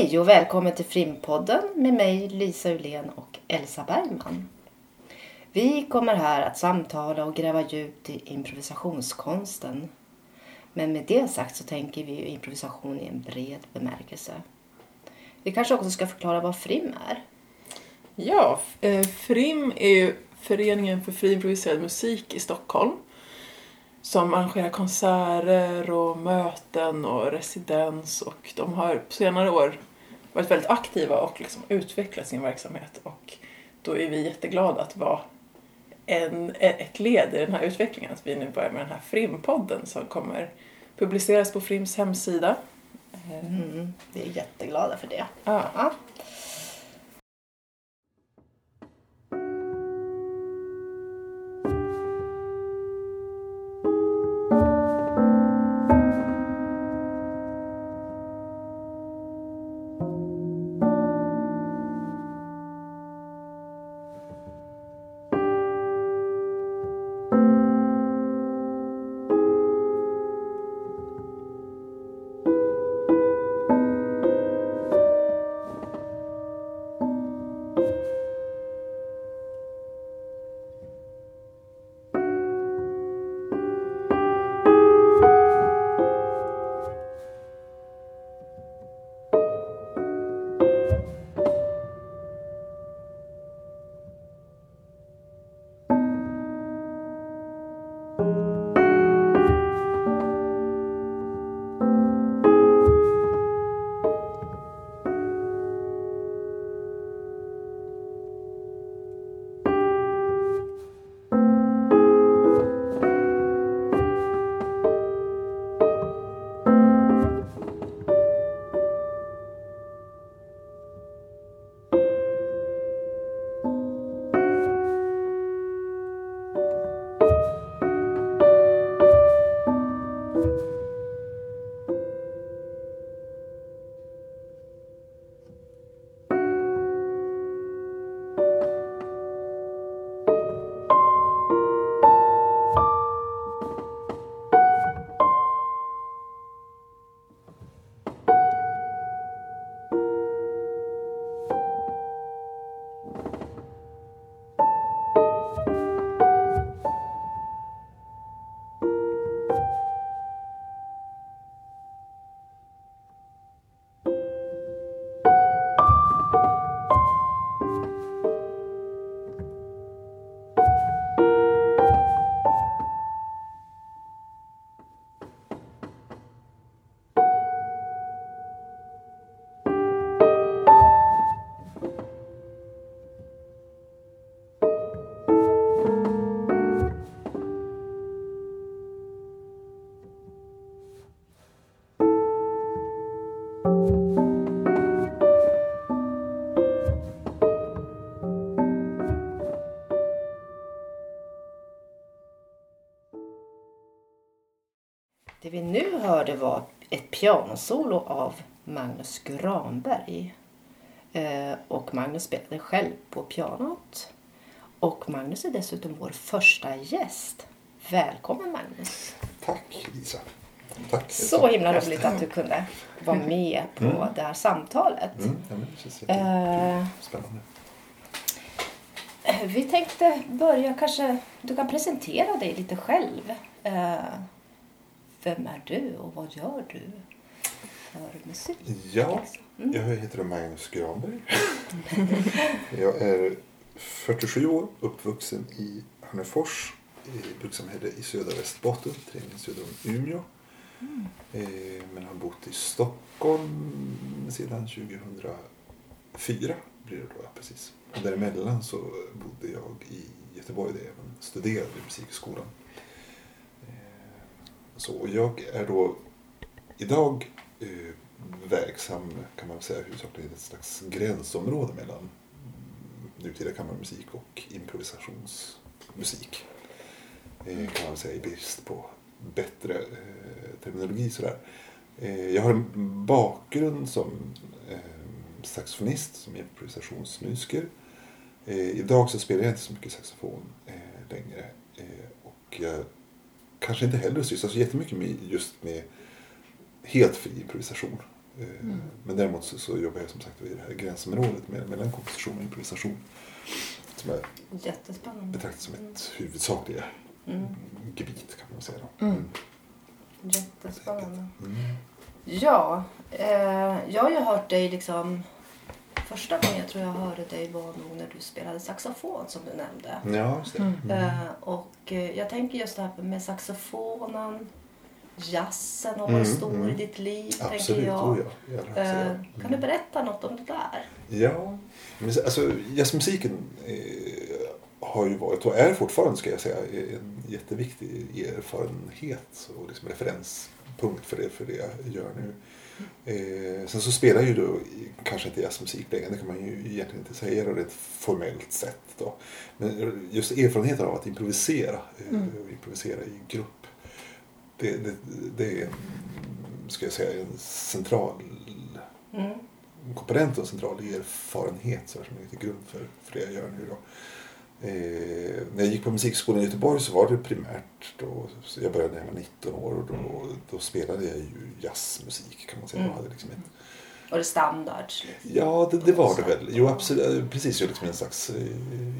Hej och välkommen till Frimpodden med mig Lisa Ulén och Elsa Bergman. Vi kommer här att samtala och gräva djupt i improvisationskonsten. Men med det sagt så tänker vi ju improvisation i en bred bemärkelse. Vi kanske också ska förklara vad FRIM är. Ja, eh, FRIM är ju Föreningen för fri improviserad musik i Stockholm som arrangerar konserter och möten och residens och de har på senare år varit väldigt aktiva och liksom utvecklat sin verksamhet och då är vi jätteglada att vara en, ett led i den här utvecklingen. Att vi nu börjar med den här Frim-podden som kommer publiceras på Frims hemsida. Mm, vi är jätteglada för det. Ja. Ja. Hörde var ett pianosolo av Magnus Granberg. Eh, och Magnus spelade själv på pianot. Och Magnus är dessutom vår första gäst. Välkommen Magnus! Tack Lisa. Tack. Så himla roligt att du kunde vara med på Mm. det här samtalet. Mm, ja, det Eh. jättespännande. Vi tänkte börja kanske, du kan presentera dig lite själv. Eh, vem är du och vad gör du för musik? Ja, Mm. jag heter Magnus Granberg. jag är 47 år, uppvuxen i Hörnefors, i brukssamhälle i södra Västerbotten, tre mil söder om Umeå. Mm. Eh, men har bott i Stockholm sedan 2004 blir det då, precis. Och däremellan så bodde jag i Göteborg där jag även studerade vid Musikskolan. Så jag är då idag eh, verksam kan man säga huvudsakligen i ett slags gränsområde mellan nutida kammarmusik och improvisationsmusik. Eh, kan man säga i brist på bättre eh, terminologi sådär. Eh, jag har en bakgrund som eh, saxofonist, som improvisationsmusiker. Eh, idag så spelar jag inte så mycket saxofon eh, längre. Eh, och jag kanske inte heller sysslar så jättemycket med just med helt fri improvisation. Eh, Mm. Men däremot så, så jobbar jag som sagt i det här gränsområdet mellan komposition och improvisation. Som jag Jättespännande. betraktar som ett huvudsakliga Mm. gebit kan man säga. Då. Mm. Jättespännande. Mm. Ja, eh, jag har ju hört dig liksom... Första gången jag tror jag hörde dig var nog när du spelade saxofon som du nämnde. Ja, just det. Mm. Mm. Eh, och eh, jag tänker just det här med saxofonen, jazzen har varit Mm, stor mm. i ditt liv, Absolut, jag. oh ja. högsta Eh, grad. kan Mm. du berätta något om det där? Ja, men alltså jazzmusiken eh, har ju varit och är fortfarande ska jag säga en jätteviktig erfarenhet och liksom referenspunkt för det, för det jag gör nu. Eh, sen så spelar ju då kanske inte jazzmusik längre, det kan man ju egentligen inte säga då, rent formellt sett. Då. Men just erfarenheten av att improvisera, eh, Mm. improvisera i grupp, det, det, det är ska jag säga, en central Mm. komponent och en central erfarenhet så som ligger till grund för, för det jag gör nu. Då. Eh, när jag gick på musikskolan i Göteborg så var det primärt då, jag började när jag var 19 år och då, då spelade jag ju jazzmusik kan man säga. Mm. Jag hade liksom ett, Och det standards. Liksom. ja, det, det var det väl. Jo, absolut. Precis, jag liksom en slags, eh,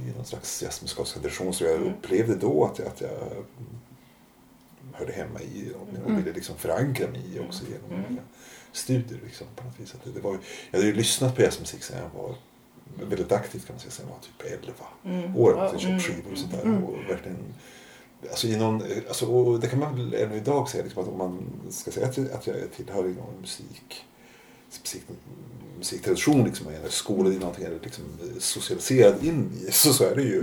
i någon slags jazzmusikalisk tradition så jag Mm. upplevde då att jag, att jag hörde hemma i och, och Mm. ville liksom förankra mig i också genom Mm. mina studier. Liksom, på något vis. Att det, det var, jag hade ju lyssnat på jazzmusik sedan jag var väldigt aktivt kan man säga, sedan jag var typ 11 Mm. år. Wow. Wow. Jag Mm. köpt skivor och sånt där. Mm. Och verkligen, alltså i någon, alltså, och det kan man väl ännu idag säga, liksom, att om man ska säga att, jag- att jag tillhör i någon musik, musik, musiktradition, liksom, eller skolad i någonting, eller liksom socialiserad in i, så, så är det ju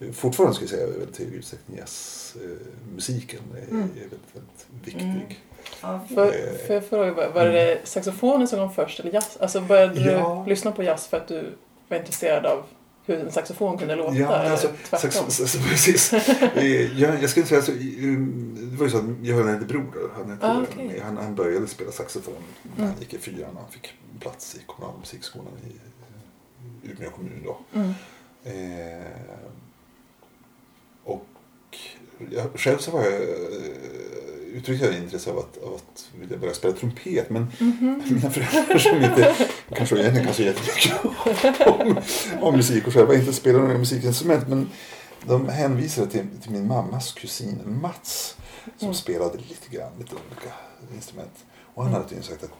Mm. fortfarande ska jag säga väldigt hög utsträckning jazzmusiken är, Mm. är väldigt, väldigt viktig. Mm. Ja, För, för jag fråga, var det saxofonen som kom först eller jazz? Alltså började Ja. du lyssna på jazz för att du var intresserad av hur en saxofon kunde låta? Ja, alltså, tvärtom? sax, sax, precis. Eh, jag, jag skulle säga um, det var ju så att jag har en äldre bror. Han, Ah, okej. han, han började spela saxofon när Mm. han gick i fyran han fick plats i kommunala musikskolan i Umeå kommun. Då. Mm. Eh, och jag, själv så var jag, eh, uttryckte jag intresse av att, av att vilja börja spela trumpet. Men Mhm. mina föräldrar som inte kanske egentligen kan så jättemycket om, om musik och själva inte spelar några musikinstrument. Men de hänvisade till, till min mammas kusin Mats som Mm. spelade lite grann, lite olika instrument. Och han hade tydligen sagt att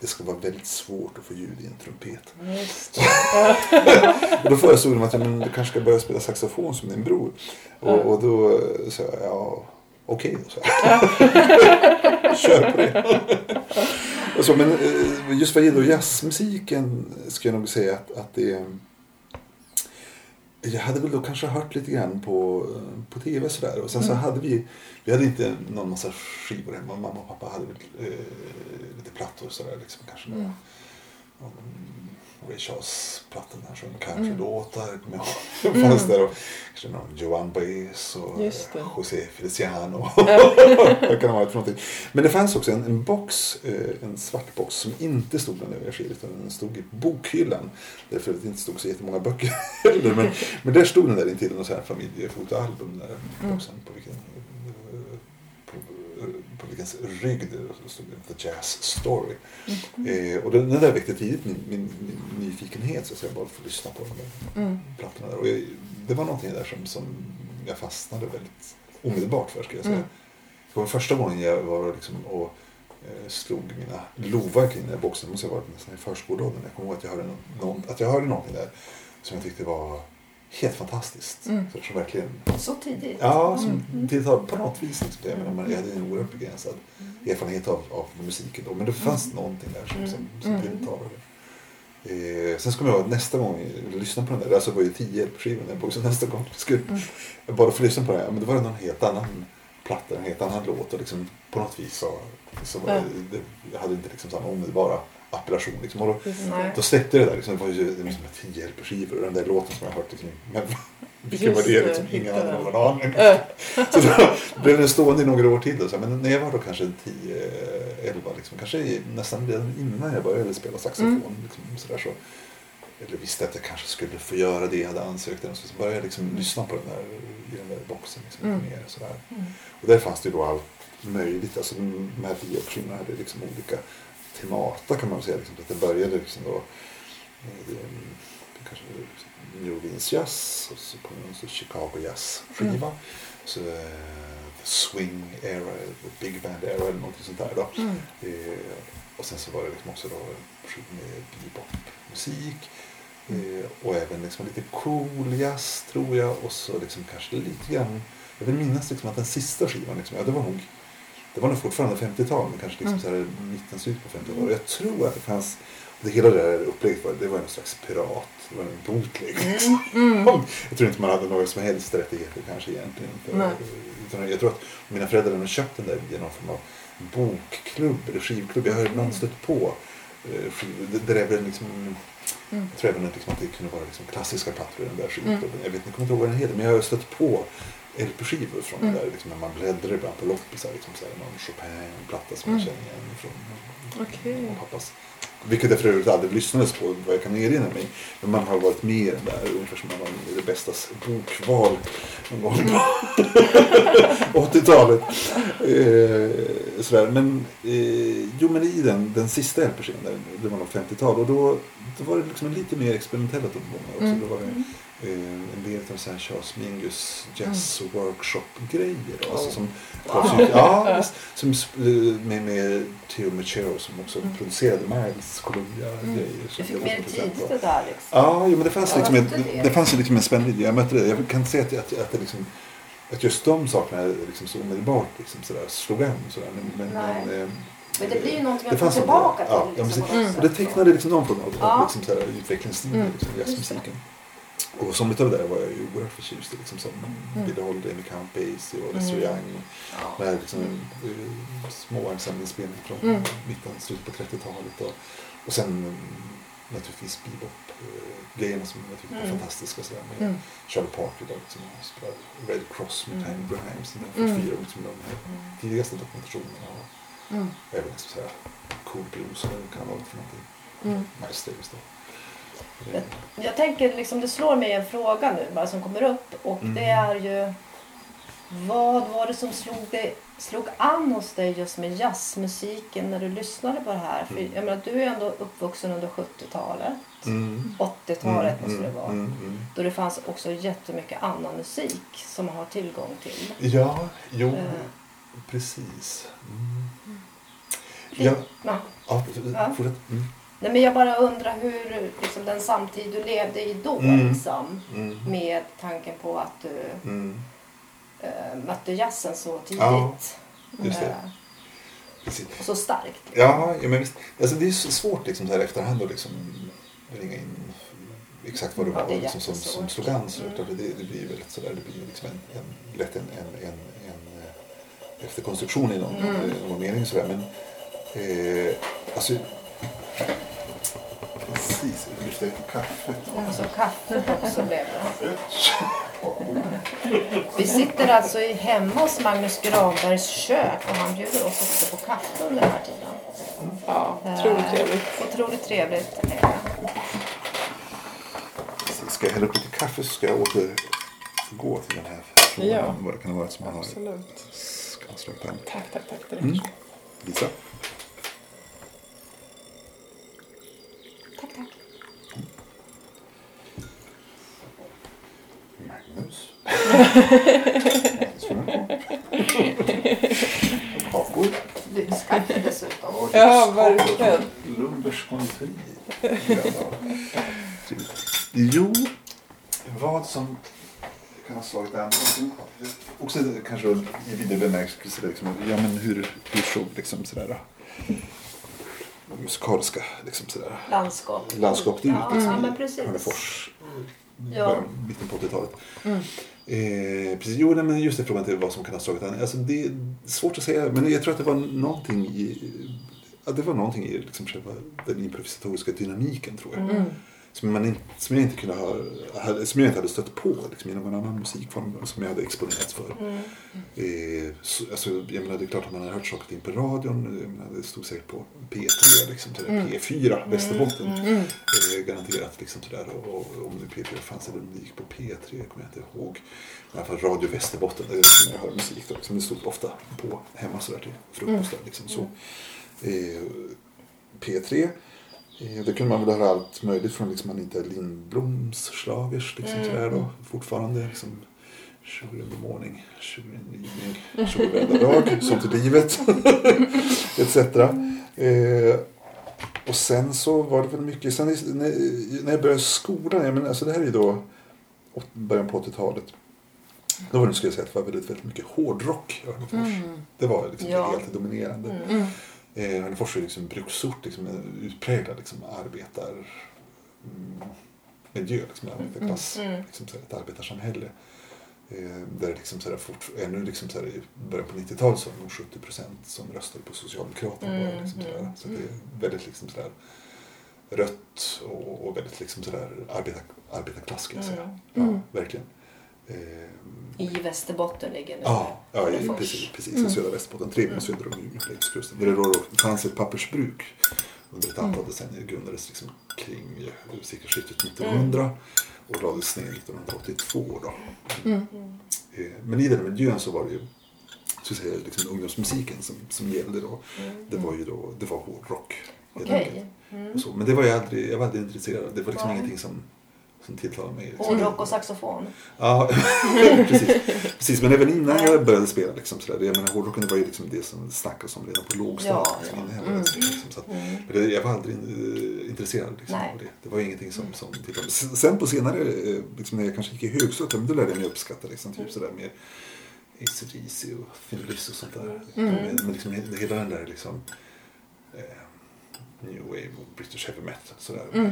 det ska vara väldigt svårt att få ljud i en trumpet. Och då föreslog de att ja, men, du kanske ska börja spela saxofon som din bror. Och, och då sa jag ja, okej sa jag. Kör på det. och så, men eh, just vad gäller jazzmusiken ska jag nog säga att, att det jag hade väl då kanske hört lite grann på, på tv sådär. Och sen så Mm. hade vi, vi hade inte någon massa skivor hemma. Mamma och pappa hade väl eh, lite plattor sådär liksom. Kanske Mm. Ray Charles-plattan där som Mm. country-låtar. kommer jag ihåg. Det fanns där och kanske någon Joan Baez och det. José Feliciano. Vad kan det ha varit för någonting. Men det fanns också en, en box, eh, en svart box som inte stod bland övriga skivor utan den stod i bokhyllan. Därför att det inte stod så jättemånga böcker heller. Men, men där stod den där intill något så här familjefotoalbum där Mm. boxen på vilken på vilkens rygg The Jazz Story. Mm. Eh, och den, den där väckte tidigt min, min, min nyfikenhet så att jag bara få lyssna på de där Mm. plattorna där. Och jag, det var någonting där som, som jag fastnade väldigt omedelbart för ska jag säga. Mm. Det var första gången jag var liksom och eh, slog mina lovar kring den här boxen. Det måste ha varit nästan i förskoleåldern. Jag kommer ihåg att jag hörde, någon, att jag hörde någonting där som jag tyckte var helt fantastiskt. Mm. Så, som verkligen, Så tidigt? ja, som Mm. tilltalade på något vis. Liksom, det. Men jag hade en oerhört begränsad erfarenhet av, av musiken då. Men det fanns någonting där som, som, som Mm. tilltalade. Eh, sen ska man ihåg att nästa gång jag lyssnade på den där, alltså det var ju tio LP-skivor nästa gång jag skulle Mm. jag bara få lyssna på den, men då var det någon helt annan platta, en helt annan låt och liksom på något vis så, så var det, det, jag hade inte liksom samma omedelbara appellation. Liksom. Och då. Nej. då släppte det där, liksom, det var ju liksom tio LP-skivor och den där låten som jag hört, liksom, men vilken Just var det? Liksom, ingen hade någon aning. Så då blev den stående i några år till. Då, så, men när jag var då kanske 10, 11, liksom, kanske nästan redan innan jag började spela saxofon. Mm. Liksom, så där, så, eller visste att jag kanske skulle få göra det, jag hade ansökt den. Så, så började jag liksom lyssna på den där, i den där boxen. Liksom, Mm. lite mer, så där. Mm. Och där fanns det ju då allt möjligt. Alltså, de här tio optionerna hade liksom olika temata kan man säga. Liksom, att det började liksom då eh, kanske New Orleans jazz och så det en Chicago jazz skiva. Så eh, swing era, big band era eller någonting sånt där. Då. Mm. Eh, och sen så var det liksom också då med bebop-musik. Eh, och även liksom lite cool jazz tror jag. Och så liksom kanske lite grann. Jag vill minnas liksom att den sista skivan, liksom, ja, det var nog det var nog fortfarande 50-tal, men kanske liksom Mm. så här mitten, slutet på 50-talet. Jag tror att det fanns, det hela det där upplägget var, det var en slags pirat, det var en bootleg. liksom. Mm. Jag tror inte man hade några som helst rättigheter kanske egentligen. För, Nej. utan jag tror att mina föräldrar hade köpt den där via någon form av bokklubb eller skivklubb. Jag har ibland stött på eh, skivor. Det, det är väl liksom, Mm. jag tror även liksom, att det kunde vara liksom klassiska plattor i den där skivklubben. Jag vet inte, jag kommer inte ihåg vad den heter, men jag har stött på LP-skivor från Mm. den där. Liksom, när man bläddrar ibland på loppisar. Liksom, så här, någon Chopin-platta som jag Mm. känner igen från och pappas. Vilket jag för övrigt aldrig lyssnades på vad jag kan erinra mig. Men man har varit med i den där ungefär som man var med i det bästas bokval någon gång på 80-talet. Eh, sådär. Men, eh, jo, men i den, den sista LP-skivan, det var nog 50-tal, och då, då var det liksom lite mer experimentella tongångar också. Mm. Då var det, eh, en del av så här Charles Mingus jazz och workshop-grejer. Alltså, som, ja, visst, som, eh, med, med Theo Machero som också Mm. producerade Miles Columbia-grejer. Du som fick på. tidigt det där liksom. Ja, jo, men det fanns, Ja, liksom mötte det. det fanns liksom en spännvidd. Jag mötte det. Jag kan inte säga att, att, att, det liksom, att just de sakerna liksom så omedelbart liksom sådär, slog an. Sådär. Men, men, men, eh, Men det blir ju någonting att en- tillbaka ja, till. ja, liksom, något och det tecknade liksom någon form av Ja. liksom, utvecklingslinje Mm. liksom, jazzmusiken. Och som utav det där var jag ju oerhört förtjust i. Liksom, som Mm. Billie Holiday med Count Basie och Lester Mm. Young. Ja. Med liksom, eh, små ensemblinspelningar från Mm. mitten, slutet på 30-talet. Och, och sen mm, naturligtvis bebop-grejerna som jag tyckte var Mm. fantastiska. Sådär, med Mm. Charlie Parker då, som spelar Red Cross med Mm. Tiny Grimes. Den där Mm. 44 liksom, de här tidigaste dokumentationerna. Och Mm. även liksom, sådär, Cool Blues eller vad det kan ha varit för någonting. Mm. Miles Davis då. Men- Jag tänker liksom, det slår mig en fråga nu bara som kommer upp och Mm. det är ju vad var det som slog, dig, slog an hos dig just med jazzmusiken när du lyssnade på det här? För Mm. jag menar, du är ändå uppvuxen under 70-talet, Mm. 80-talet måste det vara. Mm, mm. Då det fanns också jättemycket annan musik som man har tillgång till. Ja, jo, Eh. precis. Mm. Ja, Ja. ja. Mm. Nej, men jag bara undrar hur liksom, den samtid du levde i då Mm. liksom, Mm. med tanken på att du Mm. eh, mötte jazzen så tidigt. Ja. Eh, och så starkt. Ja, ja men visst. Alltså, det är svårt liksom, så här efterhand att liksom, ringa in exakt vad det Ja, var det är liksom, som, som slog an. Mm. klart, det, det blir väldigt sådär, det blir liksom en, en, lätt en, en, en, en eh, efterkonstruktion i någon, Mm. någon mening. Sådär. Men eh, alltså, precis, jag lyfte kaffet. Och så kaffet också blev det. Vi sitter alltså i hemma hos Magnus Granbergs kök och han bjuder oss också på kaffe under den här tiden. Ja, otroligt Eh, trevligt. Otroligt trevligt. är det. Ska jag hälla upp lite kaffe så ska jag återgå till den här frågan. Ja. Vad det kan varit som man har Absolut. kan. Tack, tack, tack. Mm. Lisa? Tack, tack. Magnus. Kakor. Lyxkaffe dessutom. Ja, verkligen. Lundbergs konditori. Jo, vad som kan ha slagit an. Också kanske i vidare bemärkelse. Liksom, ja, men hur, hur såg liksom sådär, musikaliska liksom sådär, Landskap. landskapet ut? Ja, liksom, ja, men precis. Hörnefors. Ja. början, mitten på 80-talet. Mm. Eh, precis, jo, nej, men just det frågan till vad som kan ha slagit an. Alltså, det är svårt att säga, men jag tror att det var någonting i, ja, det var någonting i liksom själva den improvisatoriska dynamiken, tror jag. Mm. Som, man inte, som jag inte kunde ha, hade, som jag inte hade stött på liksom, i någon annan musikform som jag hade exponerats för. Mm. Eh, så, alltså, jag menar, det är klart att man har hört saker och ting på radion. Jag menar, det stod säkert på P3, liksom, sådär, Mm. P4, Västerbotten. Mm. Eh, garanterat. Liksom, sådär. Och, och om det P4 fanns eller om det gick på P3 kommer jag inte ihåg. I alla fall Radio Västerbotten, där jag hör musik. Då, liksom, det stod ofta på hemma sådär till frukost. Där, liksom, så. Eh, P3. Eh, Där kunde man väl höra allt möjligt från liksom Anita Lindbloms schlagers. Liksom Mm. sådär då. Fortfarande liksom in the morning, evening, sugar varenda dag, sånt i livet. Etc. Eh, och sen så var det väl mycket, sen i- när, jag började skolan, jag menar, alltså det här är ju då början på 80-talet. Då var det, skulle jag säga, att det var väldigt, väldigt mycket hårdrock i Hörnefors. Det var liksom Ja. helt dominerande. Mm. Eh, Hörnefors är liksom bruksort, liksom en utpräglad liksom, arbetar mm, liksom, en arbetarklass, Mm. liksom, så här, ett arbetarsamhälle. Eh, där det liksom, så här, fort, ännu liksom, så här, i början på 90-talet så var det nog 70 procent som röstade på Socialdemokraterna. Mm, bara, liksom, så, mm, så det är väldigt liksom, så där, rött och, och väldigt liksom, så där, arbetar, arbetarklass ska jag säga. Mm. Ja, Mm. verkligen. Eh, I Västerbotten ligger nu Ja, ja i, precis. precis Mm. I södra Västerbotten. Tre mil söder om Umeå längs kusten. Där det då fanns ett pappersbruk under ett antal decennier. grundades liksom kring eh, sekelskiftet 1900 och lades ner 1982. Då. Mm. Eh, Men i den miljön så var det ju så säga, liksom ungdomsmusiken som, som gällde då. Det var ju då, det var hårdrock. helt enkelt. Mm. Och Så. Men det var jag aldrig, jag var aldrig intresserad. Det var liksom Nej. ingenting som, som tilltalade mig. Hårdrock och saxofon. Ja, precis. precis. Men även innan jag började spela. Liksom, sådär, jag menar, hårdrocken var ju liksom det som snackades om redan på lågstadiet. Ja, liksom, ja. Mm. liksom, så att, Mm. men det, jag var aldrig eh, intresserad liksom, av det. Det var ingenting som, som tilltalade mig. Sen- på senare, eh, liksom, när jag kanske gick i högstadiet, då lärde jag mig uppskatta liksom, typ, sådär, mer AC/DC och Lizzy och sånt där. Mm. Men, men liksom, hela den där liksom, eh, New Wave och British Heavy Metal. Sådär, Mm.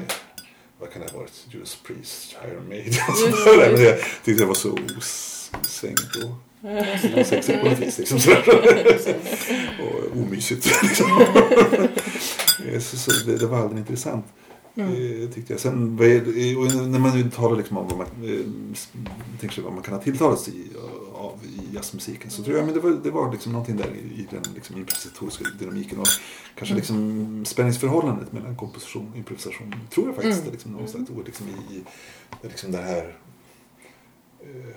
Vad kan det ha varit? Judas Priest, Iron Maiden Just det. Men jag tyckte det var så osvängt och osexigt på något vis. Liksom, och omysigt. Liksom. Så, så det, det var aldrig intressant. Mm. Eh, tyckte jag. Sen, när man nu talar liksom om vad man, eh, s- tänker sig vad man kan ha tilltalats i, av jazzmusiken så tror jag men det var, det var liksom någonting där i, den liksom improvisatoriska dynamiken och kanske Mm. liksom spänningsförhållandet mellan komposition och improvisation tror jag faktiskt Mm. liksom någonstans och liksom i, liksom det här eh,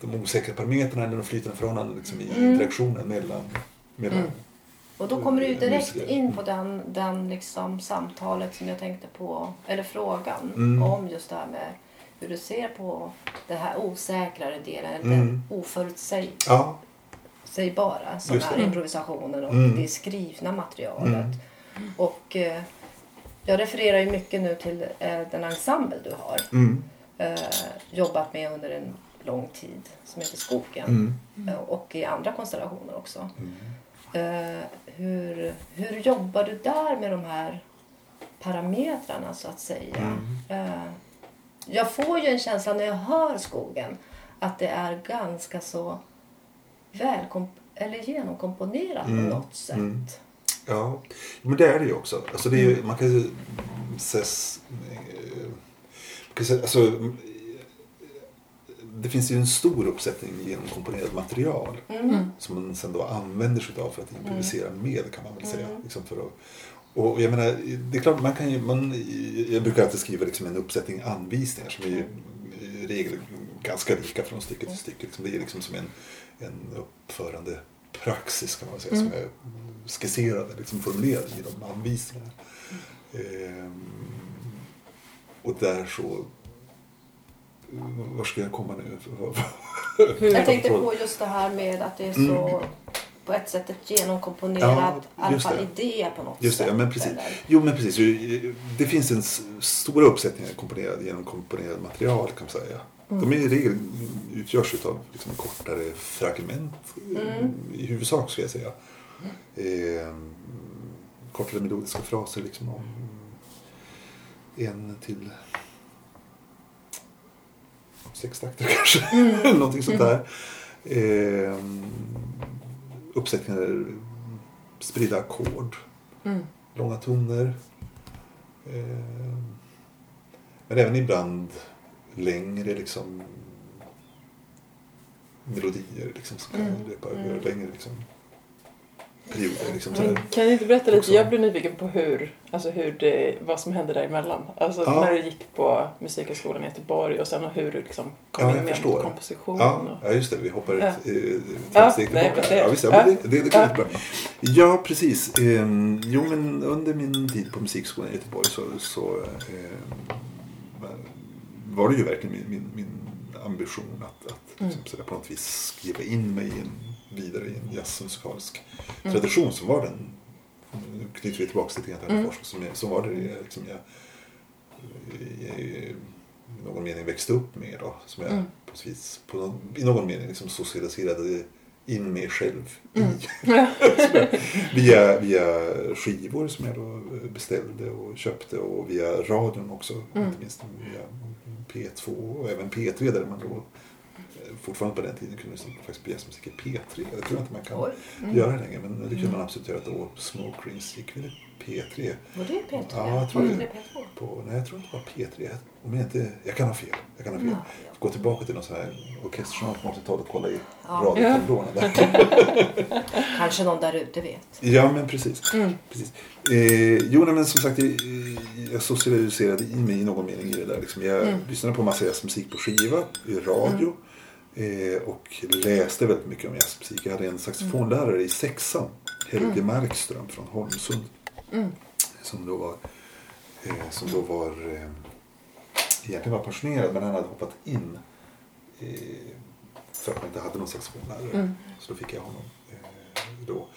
de osäkra parametrarna eller de flytande förhållandena liksom i Mm. interaktionen mellan, mellan Mm. Och då kommer du direkt in på den, den liksom samtalet som jag tänkte på, eller frågan Mm. om just det här med hur du ser på den här osäkrare delen, Mm. den oförutsägbara Ja, som är improvisationen och Mm. det skrivna materialet. Mm. Och eh, jag refererar ju mycket nu till eh, den ensemble du har mm, eh, jobbat med under en lång tid som heter Skogen. mm, Eh, Och i andra konstellationer också. mm. Eh, hur, hur jobbar du där med de här parametrarna så att säga? Mm. Jag får ju en känsla när jag hör skogen att det är ganska så välkom- eller genomkomponerat Mm. på något sätt. Mm. Ja, men det är det ju också. Alltså det är ju, man kan ju ses, eh, man kan säga, alltså, mm, det finns ju en stor uppsättning genomkomponerat material Mm. som man sen då använder sig av för att improvisera med kan man väl säga. Mm. Liksom för att, och jag menar, det är klart man kan ju, man, jag brukar alltid skriva liksom en uppsättning anvisningar som är ju i regel ganska lika från stycke till stycke. Liksom det är liksom som en, en uppförande praxis kan man säga som är skisserad, liksom formulerad i de anvisningarna. Ehm, och där så var ska jag komma nu? Jag tänkte på just det här med att det är så på ett sätt ett genomkomponerat Mm. Ja, i alla fall idé på något Just det, sätt. ja, men precis. eller? Jo men precis. Det finns en s- stora uppsättningar komponerade genom komponerat material kan man säga. De är i regel utgörs av liksom kortare fragment Mm. i huvudsak skulle jag säga. Eh, kortare melodiska fraser liksom om en till sex takter kanske. Mm. Någonting sånt där. Eh, uppsättningar, spridda ackord Mm. långa toner. Eh, men även ibland längre liksom melodier liksom, som kan Mm, löpa mm. över längre. Liksom. Perioder. Liksom, Men kan du inte berätta lite? Också. Jag blir nyfiken på hur, alltså hur det, vad som hände däremellan. Alltså Ja. när du gick på Musikhögskolan i Göteborg och sen hur du liksom kom Ja, in med förstår. komposition. Ja, Och... ja, just det. Vi hoppar Ja. ett eh, Ja, steg tillbaka. ja, visst, ja, det, det, det går Ja. jättebra. Ja, precis. Ehm, jo, men under min tid på Musikskolan i Göteborg så, så ehm, var det ju verkligen min, min, min ambition att, att Mm. liksom, på något vis skriva in mig i en, vidare i en jazzmusikalisk Mm. tradition som var den, nu knyter vi tillbaka lite grann till Mm. Hörnefors, som, jag- som var det liksom, jag, i någon mening växte upp med. Då, som jag Mm. på vis, på någon, i någon mening liksom socialiserade in mig själv Mm. via, via skivor som jag då beställde och köpte och via radion också. Mm. Inte minst via P2 och även P3 där man då eh, fortfarande på den tiden kunde lyssna på faktiskt på jazzmusik i P3. Det tror jag inte man kan Mm. göra längre men det kunde man absolut göra då. Smoke Rings gick väl i P3. var det P3? Ja, jag tror Var det. det P2? På, nej, jag tror inte det var P3. Om jag, inte, jag kan ha fel. Jag kan ha fel. Ja. Gå tillbaka till någon sån här orkesterjournal på 80-talet och kolla i Ja. radiotablåerna. Kanske någon där ute vet. Ja, men precis. Mm. precis. Eh, jo, men som sagt, jag, jag socialiserade in mig i någon mening i det där. Liksom. Jag Mm. lyssnade på massa jazzmusik på skiva, i radio. Eh, och läste väldigt mycket om jazzmusik. Jag hade en saxofonlärare i sexan, Helge Markström från Holmsund. Mm. Som då var, eh, som då var eh, egentligen var pensionerad men han hade hoppat in eh, för att man inte hade någon saxofonlärare. Mm. Så då fick jag honom eh, då.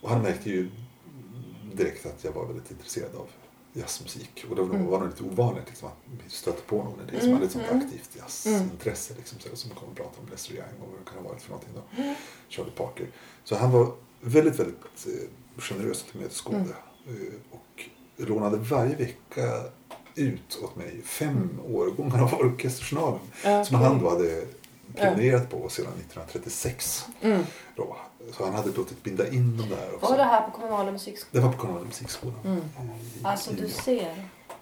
Och han märkte ju direkt att jag var väldigt intresserad av jazzmusik. Och då Mm. var det lite ovanligt liksom, att vi stötte på någon det som Mm, hade ett sånt mm. aktivt jazzintresse. Liksom, så, som kom och pratade om Lester Young och vad det kan ha varit för någonting då. Mm. Charlie Parker. Så han var väldigt, väldigt eh, generös och tillmötesgående. Mm. Eh, och lånade varje vecka ut åt mig fem årgångar av Orkesterjournalen. Ja, Som han då hade prenumererat på sedan 1936. Mm. Då. Så han hade låtit binda in dem där. också. Var det här på kommunala musikskolan? Det var på kommunala musikskolan. Mm. I- Alltså i- du ser.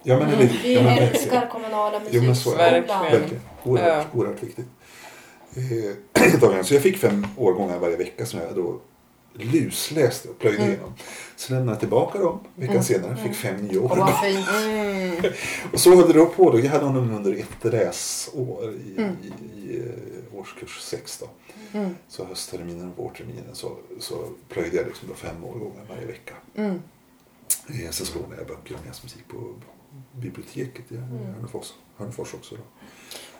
Ja, men, Mm. Vi ja, men, älskar kommunala musikskolan. Verkligen. Oerhört, oerhört viktigt. Eh, så jag fick fem årgångar varje vecka som jag då lusläste och plöjde Mm. igenom. Så lämnade jag tillbaka dem veckan Mm. senare. Fick fem nya Och vad fint. Mm. Och så höll det då på. Då. Jag hade honom under ett läsår i, Mm. i, i eh, årskurs sex. Då. Mm. Så höstterminen och vårterminen så, så plöjde jag liksom då fem årgångar varje vecka. Mm. Eh, Sen så lånade jag böcker om jazzmusik på biblioteket i Hörnefors, Hörnefors också. Då.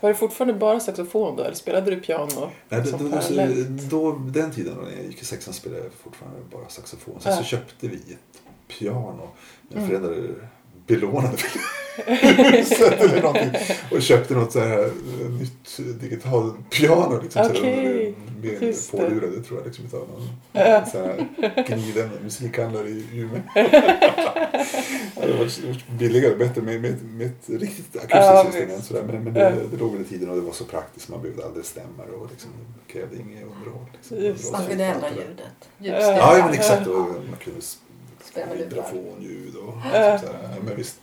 Var det fortfarande bara saxofon då? Eller spelade du piano? Nej, som då, då, så, parallellt? då, den tiden då när jag gick i sexan spelade jag fortfarande bara saxofon. Sen Ja. så köpte vi ett piano. Mina Mm. föräldrar belånade sätt eller någonting. Och köpte något så här nytt digitalt piano. Liksom, så Mer just det. pålurade tror jag. Liksom, utav någon Ja. så här, gniden musikhandlare i Umeå. det hade varit varit billigare och bättre med, med, med ett riktigt Ja, akustiskt instrument. Sådär. Men, men Ja. det, det låg väl i tiden och det var så praktiskt. Man behövde aldrig stämmare och liksom, det krävde inget underhåll. Liksom. Var Man kunde ändra ljudet. Ja, Ljudstyrka. Ja, ja, men exakt. Och man kunde Spela med lurar. vibrafonljud och Ja. sånt där. Men visst,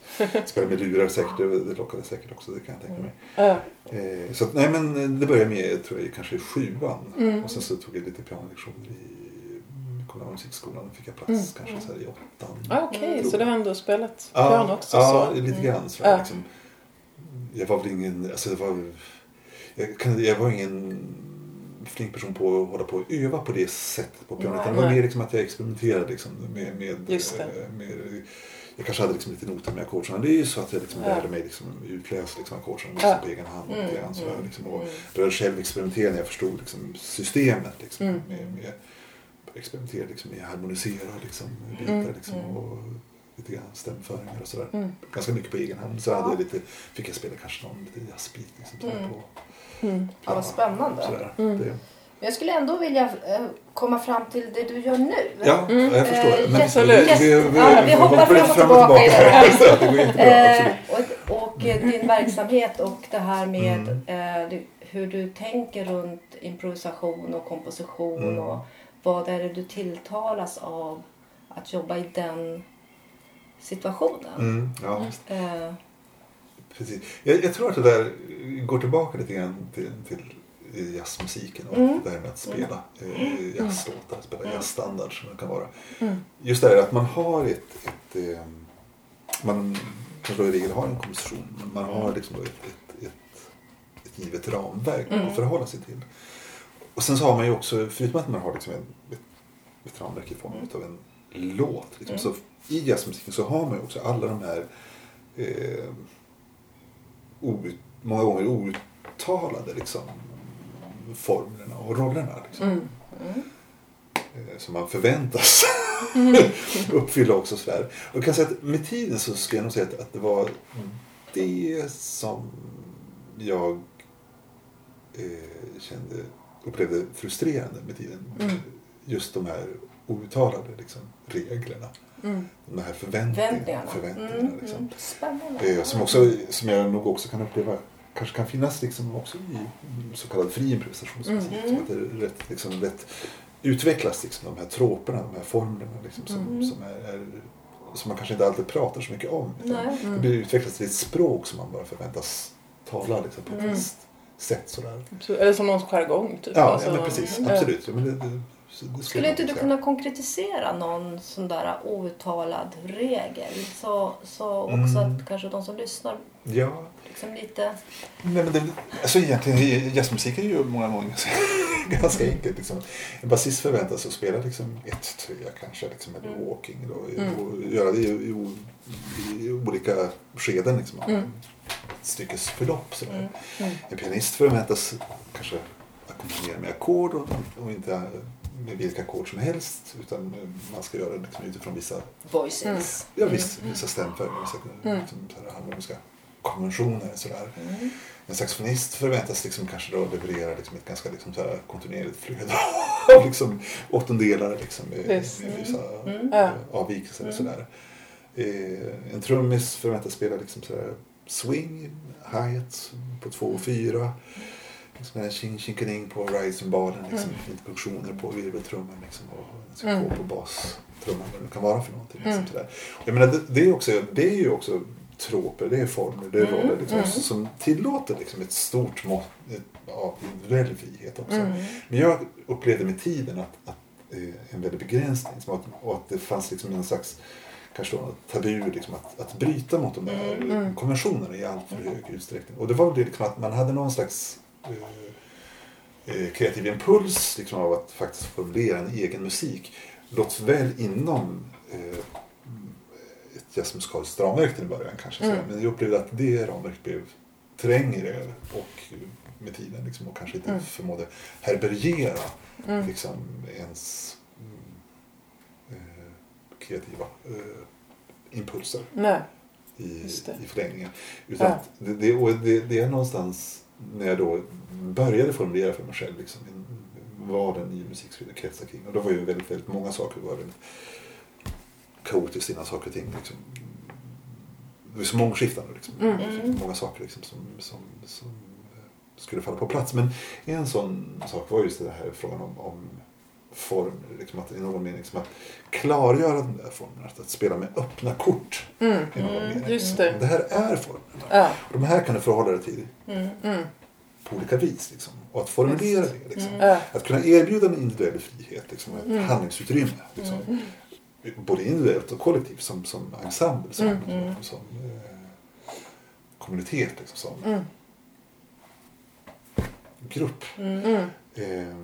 spela med lurar säkert, det, lockade säkert också, det kan jag tänka mig. Ja. Eh, så att, nej men det började med, tror jag, kanske i sjuan. Mm. Och sen så tog jag lite pianolektioner i kommunala musikskolan. Fick jag plats Mm. kanske så i åttan. Ah, Okej, Mm. så du har ändå spelat Ja, piano också? ja, så. lite Mm. grann. Så Ja. liksom. Jag var väl ingen, alltså det var, jag, kan, jag var ingen flink person på att hålla på och öva på det sättet på piano. Nej. Utan det var mer liksom att jag experimenterade liksom med, med, eh, med jag kanske hade liksom lite noter med ackordsen. Det är ju så att jag liksom Ja. lärde mig liksom utläsa liksom ackordsen Ja. på egen hand. Mm, lite grann sådär, mm, liksom, och mm. började själv experimentera när jag förstod liksom, systemet. Liksom, Mm. med, med, experimentera liksom, med harmonisera liksom, bitar Mm, liksom, mm. och lite grann stämföringar och sådär. Mm. Ganska mycket på egen hand. Så Ja. hade jag lite, fick jag spela kanske någon liten jazzbit liksom, sådär, Mm. på Mm. Ja, vad spännande. Sådär. Mm. Det, Men jag skulle ändå vilja eh, komma fram till det du gör nu. ja, Mm. jag förstår. Eh, Men absolut. Vi, vi, vi, Ja, vi hoppar fram och tillbaka i det här. Eh, och, och din verksamhet och det här med Mm. eh, hur du tänker runt improvisation och komposition Mm. och vad är det du tilltalas av att jobba i den situationen. Mm, ja, Eh, precis. Jag, jag tror att det där går tillbaka lite grann till, till jazzmusiken och Mm. det här med att spela eh, jazzlåtar, spela Mm. jazzstandard som det kan vara. Mm. Just det här att man har ett, ett eh, man kanske i regel har en komposition men man har liksom ett, ett, ett, ett givet ramverk Mm. att förhålla sig till. Och sen så har man ju också, förutom att man har liksom en, ett, ett ramverk i form av en låt. Liksom, Mm. Så i jazzmusiken så har man ju också alla de här eh, out, många gånger outtalade liksom, formlerna och rollerna. Liksom, Mm. Mm. eh, som man förväntas uppfylla också. Sådär. Och jag kan säga att med tiden så skulle jag nog säga att, att det var det som jag eh, kände, upplevde frustrerande med tiden. Mm. Just de här outtalade liksom, reglerna. Mm. De här förväntningarna. Förväntningarna. förväntningarna Mm, liksom. mm. Spännande. Eh, som, också, som jag nog också kan uppleva kanske kan finnas liksom också i så kallad fri improvisationsmusik. Mm. Som att det är rätt, liksom, rätt utvecklas liksom, de här troperna, de här formlerna liksom, som, Mm. som, är, är, som man kanske inte alltid pratar så mycket om. Utan Nej. Det blir utvecklas till ett språk som man bara förväntas tala liksom, på ett Mm. visst sätt. Sådär. Så- Eller som någons jargong typ. Ja, Alltså, ja men precis. Absolut. Ja, men det, det, det Skulle inte du kunna konkretisera någon sån där outtalad regel? Så, så också Mm. att kanske de som lyssnar Ja, liksom lite... Nej, men det, alltså egentligen, jazzmusik är ju många gånger ganska, ganska enkelt. Liksom. En basist förväntas att spela liksom ett, tre kanske, liksom, eller Mm. walking. Då, Mm. och göra det i, i, i olika skeden liksom, av Mm. ett styckes förlopp. Sådär. Mm. Mm. En pianist förväntas kanske ackompanjera med ackord och, och inte med vilka ackord som helst. Utan man ska göra det liksom, utifrån vissa Voices. Ja, visst, vissa stämföljder, vissa Mm. liksom, så här harmoniska konventioner. Sådär. Mm. En saxofonist förväntas liksom kanske då leverera liksom ett ganska liksom så här kontinuerligt flöde av liksom åttondelar liksom med, med vissa Mm. Ja. eh, avvikelser. och Sådär. Eh, en trummis förväntas spela liksom sådär swing, hi-hat på två och fyra. Liksom en tjing tjinkeling på ride-cymbalen, liksom, Mm. lite punktioner på virveltrumman liksom, och en Mm. psykop på bastrumman, vad det kan vara för någonting. Mm. Liksom, sådär. Jag menar, det, det, är också, det är ju också troper, det är former, det är Mm. roller liksom, Mm. som tillåter liksom, ett stort mått av individuell frihet också. Mm. Men jag upplevde med tiden att, att eh, en väldig begränsning att, och att det fanns liksom en slags kanske då, tabu liksom, att, att bryta mot de där Mm. Mm. konventionerna i allt för hög utsträckning. Och det var väl det liksom att man hade någon slags kreativ impuls liksom, av att faktiskt formulera en egen musik. Låt väl inom eh, ett jazzmusikaliskt ramverk till en början kanske. Mm. Men jag upplevde att det ramverket blev trängre och med tiden liksom, och kanske inte Mm. förmådde härbärgera Mm. liksom, ens mm, eh, kreativa eh, impulser Nej. i, i förlängningen. Utan Ja. det, det, det, det är någonstans när jag då började formulera för mig själv liksom, vad den nya musik skulle kretsa kring. Och då var ju väldigt, väldigt många saker var väldigt kaotiskt innan saker och ting. Liksom, det var så mångskiftande. Liksom. Mm. Många saker liksom, som, som, som skulle falla på plats. Men en sån sak var just det här frågan om, om form. Liksom att, I någon mening liksom att klargöra den där formen. Att, att spela med öppna kort. Mm. I någon Mm, mening. just det. Det här är formerna. Ja. Och de här kan du förhålla dig till Mm. Mm. på olika vis. Liksom. Och att formulera det. Liksom. Mm. Ja. Att kunna erbjuda en individuell frihet, liksom, ett Mm. handlingsutrymme. Liksom. Både individuellt och kollektivt som, som ensemble, som. Mm. som eh, kommunitet, liksom, som grupp. Eh,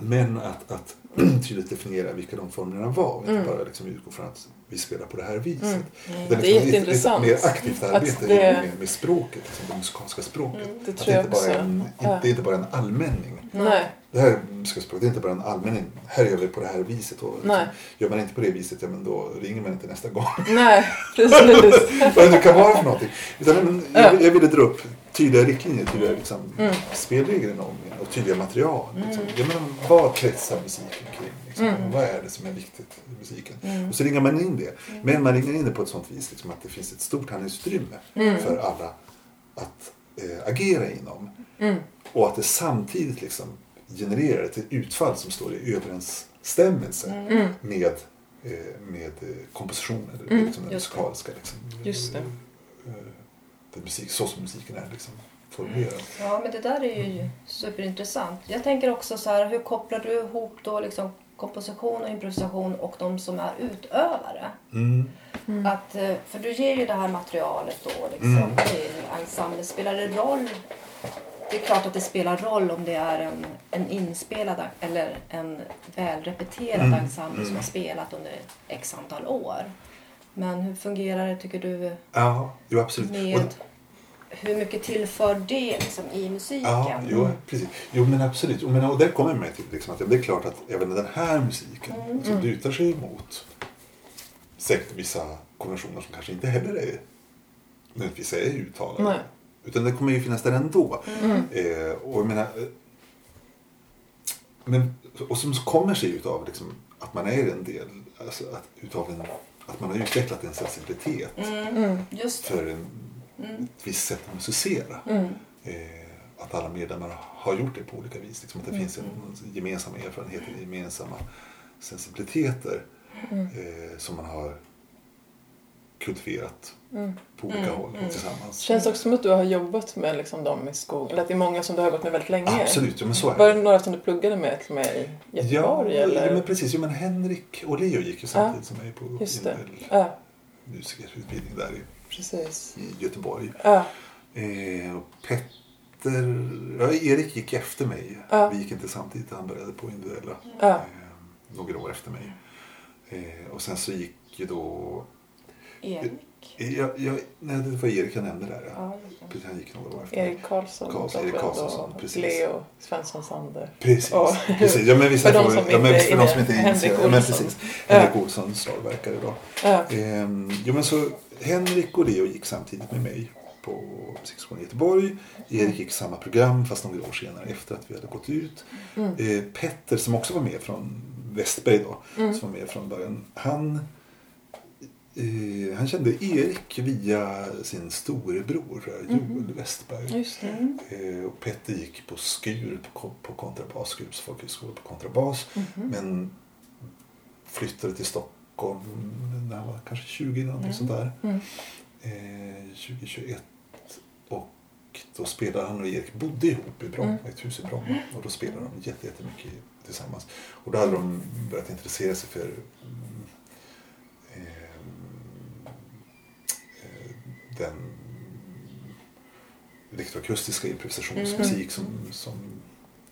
men att, att tydligt definiera vilka de formerna var och inte Mm. bara liksom utgå från att vi spelar på det här viset. Mm. Mm. Det är, liksom jätteintressant. Ett, mer aktivt arbete det- med, med språket, liksom, det musikaliska språket. Mm. Det Att det inte bara en, Ja. det är inte bara en allmänning. Nej. Det här musikaliska språket det är inte bara en allmänning. Här gör vi på det här viset. Och liksom, gör man inte på det viset, ja, men då ringer man inte nästa gång. Nej, precis. Vad det kan vara för någonting. Utan, men, Ja. jag, jag ville dra upp tydliga riktlinjer, tydliga liksom, Mm. spelregler och tydliga material. Liksom. Mm. Jag menar, vad kretsar musiken kring? Liksom? Mm. Vad är det som är viktigt i musiken? Mm. Och så ringar man in det. Men man ringer in det på ett sånt vis liksom, att det finns ett stort handlingsutrymme Mm. för alla att eh, agera inom. Mm. Och att det samtidigt liksom genererar ett utfall som står i överensstämmelse Mm. med, eh, med eh, kompositionen, eller Mm, liksom den musikaliska. Liksom, den musik, så som musiken är liksom, formulerat. Ja, men det där är ju superintressant. Jag tänker också så här, hur kopplar du ihop då liksom komposition och improvisation och de som är utövare? Mm. Att, eh, för du ger ju det här materialet då liksom Mm. till ensemblen. Spelar det roll? Det är klart att det spelar roll om det är en, en inspelad eller en välrepeterad Mm. ensemble som Mm. har spelat under x antal år. Men hur fungerar det tycker du Ja, jo absolut. med Och, hur mycket tillför det liksom i musiken? ja, jo, precis. Jo, men absolut. Jo, men, och där kommer jag med till liksom, att det är klart att även den här musiken Mm. som lutar sig mot säkert vissa konventioner som kanske inte heller är nödvändigtvis är uttalade. Nej. Utan det kommer ju finnas där ändå. Mm. Eh, och jag menar, eh, men, och som kommer sig utav liksom, att man är en del, alltså att, utav en, att man har utvecklat en sensibilitet Mm, Mm. för en, Mm. ett visst sätt att musicera. Mm. Eh, att alla medlemmar har gjort det på olika vis. Liksom, att det Mm. finns en gemensamma erfarenheter, gemensamma sensibiliteter Mm. eh, som man har kultiverat Mm. på olika Mm, håll mm. tillsammans. Känns också som att du har jobbat med liksom dem i skogen. Eller att det är många som du har jobbat med väldigt länge. Absolut, ja, men så är Var det. det några som du pluggade med till med i Göteborg? ja, eller? ja, men precis. Ja, men Henrik och Leo gick ju samtidigt som mig på Just det. Ja, musikerutbildning där i, precis. i Göteborg. Ja, Eh, och Petter, ja, Erik gick efter mig. Ja. Vi gick inte samtidigt, han började på individuella. ja. Eh, några år efter mig. Eh, och sen så gick ju då... Erik. Jag, jag, nej, det var Erik jag nämnde där. Ja. Precis, han gick några år efter. Erik Karlsson. Karlsson, Erik Karlsson, och precis. Leo Svensson Sander. Precis. Ja. precis. Ja, men vissa För de som ja, men inte för de som inte är intresserade. Ja, men. Ja. Henrik Olsson, slagverkare då. Ja. Ehm, jo, men så Henrik och Leo gick samtidigt med mig på Musikskolan i Göteborg. Erik gick samma program fast några år senare efter att vi hade gått ut. Mm. Eh, Petter som också var med från Westberg då, Mm. som var med från början. Han, eh, han kände Erik via sin storebror eh, Joel. Westberg. Mm. Eh, och Petter gick på Skur på, på kontrabas, Skurups folkhögskola på kontrabas. Mhm. Men flyttade till Stockholm när han var kanske 20 eller Mm. sånt där. Mm. Eh, 2021. Och då spelade han och Erik bodde ihop i Bromma, Mm. ett hus i Bromma. Och då spelade de jätte- jättemycket tillsammans. Och då hade de börjat intressera sig för mm, ehm, eh, den elektroakustiska improvisationsmusik som, som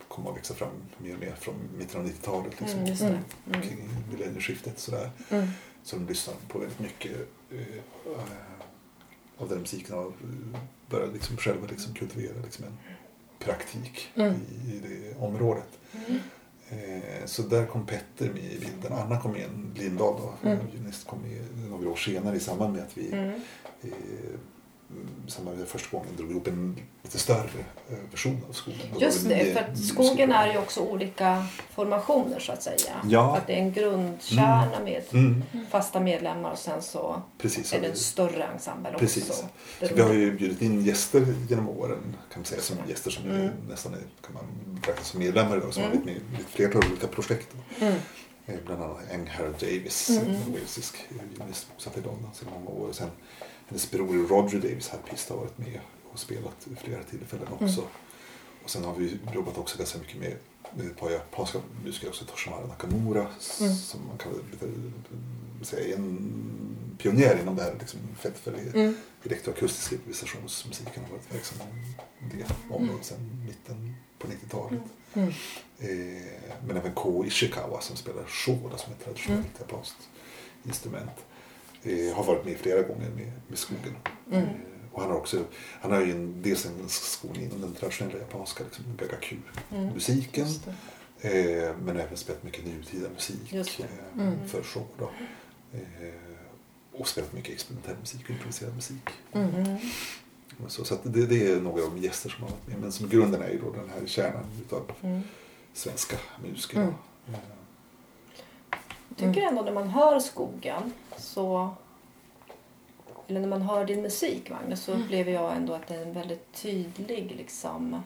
kom att växa fram mer och mer från mitten av 90-talet. Liksom, Mm, det. Mm. Mm. kring millennieskiftet. Sådär. Mm. Så de lyssnade på väldigt mycket eh, av den musiken och började liksom själva liksom kultivera liksom en praktik Mm. i, i det området. Mm. Eh, så där kom Petter med i bilden. Anna kom in, Lindahl då, Mm. Kom med några år senare i samband med att vi Mm. I samband med första gången drog ihop en lite större eh, version av skogen. Just det, för att skogen är ju också olika formationer så att säga. Ja. Att det är en grundkärna med Mm, fasta medlemmar och sen så precis. är det en större ensemble också. Precis. Så Det vi har ju bjudit in gäster genom åren, kan man säga, som gäster som Mm. är, nästan är, kan man betrakta som medlemmar idag, som Mm. har varit med i ett flertal olika projekt. Mm. Eh, Bland annat Eng Harold Davis, Mm. walesisk violinist bosatt i London sedan många år. Och sen hennes bror Roger Davis, harpist, har varit med och spelat vid flera tillfällen också. Och sen har vi jobbat också ganska mycket med, med ett par japanska musiker också, Toshimaro Nakamura, Mm. som man kan säga är en pionjär inom det här liksom, fältet för Mm. elektroakustisk improvisationsmusiken har varit verksam inom det området sedan mitten på 90-talet. Mm. Eh, men även Ko Ishikawa som spelar shoda som är ett traditionellt Mm. japanskt instrument. Eh, har varit med flera gånger med, med skogen. Mm. Eh, och han har också, han har ju en, dels en skolning inom den traditionella japanska liksom, gagaku-musiken. Det. Eh, men även spelat mycket nutida musik eh, Mm. för show. Då. Eh, och spelat mycket experimentell musik och improviserad musik. Mm. Mm. Så, så att det, det är några av de gäster som har varit med. Men som grunden är ju då den här kärnan utav Mm. svenska musiker. Mm. Jag tycker ändå när man hör skogen så eller när man hör din musik Magnus så Mm. upplever jag ändå att det är en väldigt tydlig liksom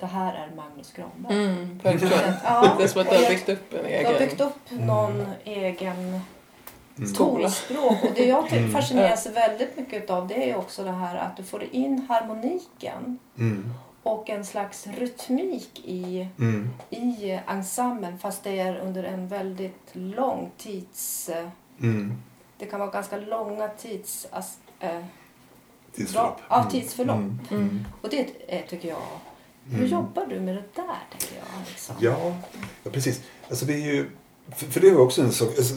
det här är Magnus Granberg. Mm. Verkligen. Ja, Det är som att du har jag- byggt upp en Du egen... har byggt upp Mm. någon egen Mm. tonspråk. Och det jag Mm. fascineras väldigt mycket av det är också det här att du får in harmoniken Mm. Och en slags rytmik i, Mm. i ensemblen fast det är under en väldigt lång tids... eh, Mm. Det kan vara ganska långa tids... eh, Tidsförlopp. Ja, Mm. tidsförlopp. Mm. Mm. Och det är, tycker jag... Hur Mm. jobbar du med det där, tänker jag? Liksom? Ja, ja, precis. Alltså det är ju, för, för det var också en sak. Alltså,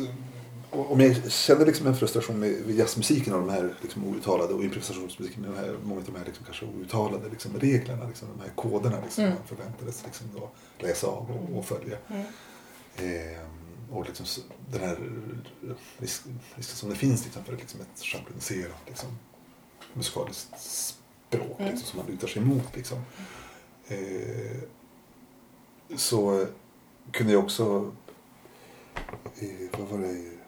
om jag kände liksom en frustration med jazzmusiken och de här liksom outtalade och improvisationsmusiken med de här, många av de här liksom kanske outtalade liksom reglerna, liksom, de här koderna liksom, Mm. man förväntades liksom då läsa av och, och följa. Mm. Ehm, och liksom den här risk, risken som det finns liksom, för liksom ett schabloniserat liksom, musikaliskt språk Mm. liksom, som man lutar sig emot. Liksom. Eh, så kunde jag också... Eh, vad var det?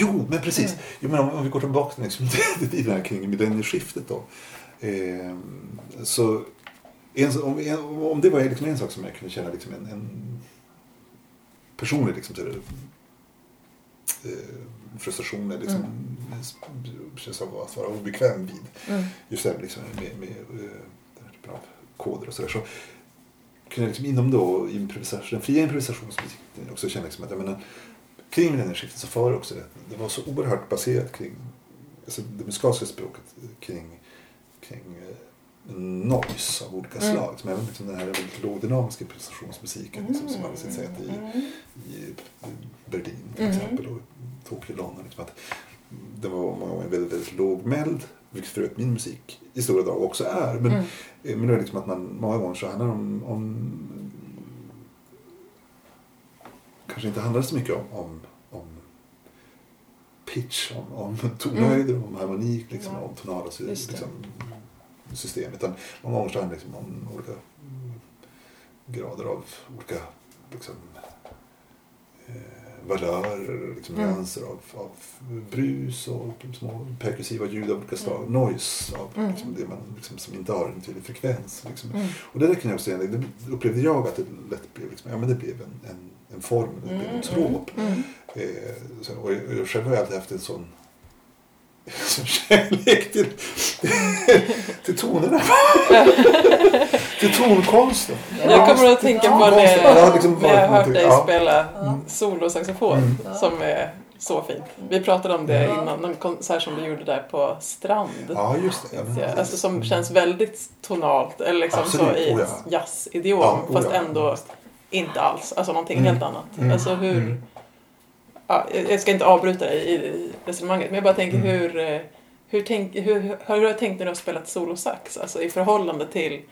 Jo, men precis. Mm. Jo, men om, vi går tillbaka till liksom, till det här kring millennieskiftet då. Eh, så en, om, en, om det var liksom en sak som jag kunde känna liksom en, en personlig liksom, det, eh, frustration eller liksom, känsla av att vara obekväm vid. Mm. Just det här liksom, med, med eh, den här typen av koder och sådär. Så kunde jag liksom inom då improvisation, den fria improvisationsmusiken också känna liksom att jag menar, kring millennieskiftet så var det också det, det var så oerhört baserat kring alltså det musikaliska språket kring, kring eh, noise av olika Mm. slag. Som även liksom den här väldigt lågdynamiska improvisationsmusiken liksom, som hade sitt säte i, Mm. i Berlin till Mm. exempel och Tokyo, London. Liksom att det var många gånger väldigt, väldigt lågmäld, vilket för övrigt min musik i stora drag också är. Men, Mm. eh, men det är liksom att man många gånger så handlar det om, om kanske inte handlar så mycket om, om, om pitch, om, om tonhöjder, om harmonik, liksom, Ja. om tonala liksom, system. Utan många gånger så handlar det liksom om olika mm, grader av olika liksom, eh, valörer, liksom, Mm. nyanser av, av brus och små perkussiva ljud av olika slag. Mm. Noise av Mm. liksom, det man, liksom, som inte har en tydlig frekvens. Liksom. Mm. Och det där kan jag också säga, det upplevde jag att det lätt blev, liksom, ja men det blev en, en, en form, det blev en Mm, trop. Mm. Eh, så, och jag, och jag själv har jag alltid haft en sån, sån kärlek till, till tonerna. till tonkonsten. Jag kommer att tänka på det Jag har liksom när jag har hört dig ja. spela solosaxofon Mm. som är så fint. Vi pratade om det innan, någon konsert som du gjorde där på Strand. Ja, just det. Ja. Alltså som känns väldigt tonalt, eller liksom Absolut, så i oh ja. jazzidiom, Ja, oh fast ja. ändå inte alls. Alltså någonting Mm. helt annat. Mm. Alltså hur... Mm. Ja, jag ska inte avbryta dig i, i resonemanget, men jag bara tänker Mm. hur, eh, hur, tänk, hur, hur, har du tänkt när du har spelat solosax? Alltså i förhållande till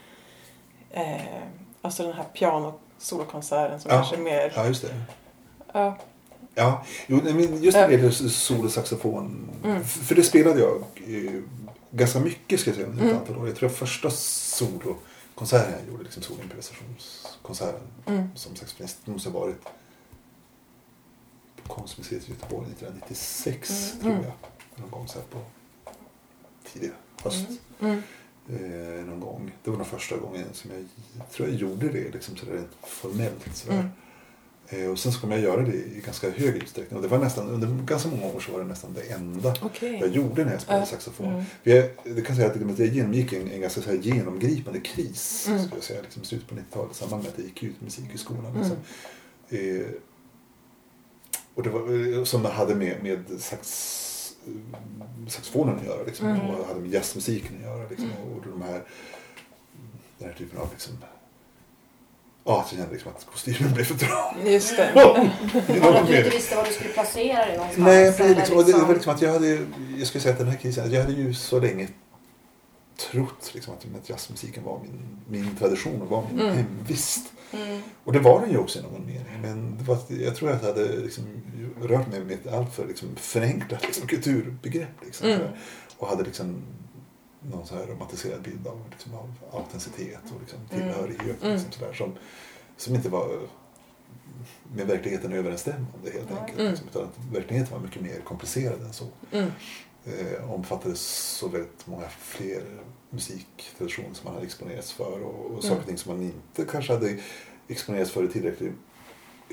eh, alltså den här piano-solokonserten som Ja. kanske är mer... Ja, just det. Ja. Ja, just när det gäller solosaxofon. Mm. f- För det spelade jag eh, ganska mycket ska jag säga under ett Mm. antal år. Jag tror att första solokonserten jag gjorde, liksom soloimprovisationskonserten Mm. som saxofonist, måste ha varit på Konstmuseet i Göteborg 1996 Mm. tror Mm. jag. Någon gång så här på tidig höst. Mm. Eh, någon gång. Det var den första gången som jag tror jag gjorde det liksom sådär rent formellt. Sådär. Mm. Eh, och sen så kom jag göra det i ganska hög utsträckning. Och det var nästan, under ganska många år så var det nästan det enda Okej. jag gjorde när jag spelade Ja. saxofon. Mm. Jag, det kan säga att jag genomgick en, en ganska genomgripande kris. Mm. Skulle jag säga, liksom, slutet på 90-talet i samband med att jag gick ut musikhögskolan. Mm. Liksom. Eh, och det var, eh, som hade med, med sax, saxofonen att göra. Liksom, Mm. Och hade med jazzmusiken att göra. Liksom, Mm. och de här, den här typen av liksom, Ja, att jag kände liksom att kostymen blev för trång. Just det. Och att du inte visste var du skulle placera dig någonstans. Nej, precis. eller Liksom, och det, det var liksom att jag hade, jag skulle säga att den här krisen, jag hade ju så länge trott liksom, att, att jazzmusiken var min, min tradition och var min Mm. hemvist. Mm. Och det var den ju också i någon mening. Men var, jag tror att jag hade liksom, rört mig med ett alltför liksom, förenklat liksom, kulturbegrepp. Liksom, Mm. och hade liksom någon så här romantiserad bild av, liksom, av autenticitet och liksom, Mm. tillhörighet. Mm. Liksom, sådär, som, som inte var med verkligheten överensstämmande helt Nej. enkelt. Mm. Liksom, utan att verkligheten var mycket mer komplicerad än så. Mm. Eh, omfattade så väldigt många fler musiktraditioner som man hade exponerats för och, och saker och ting som man inte kanske hade exponerats för i tillräckligt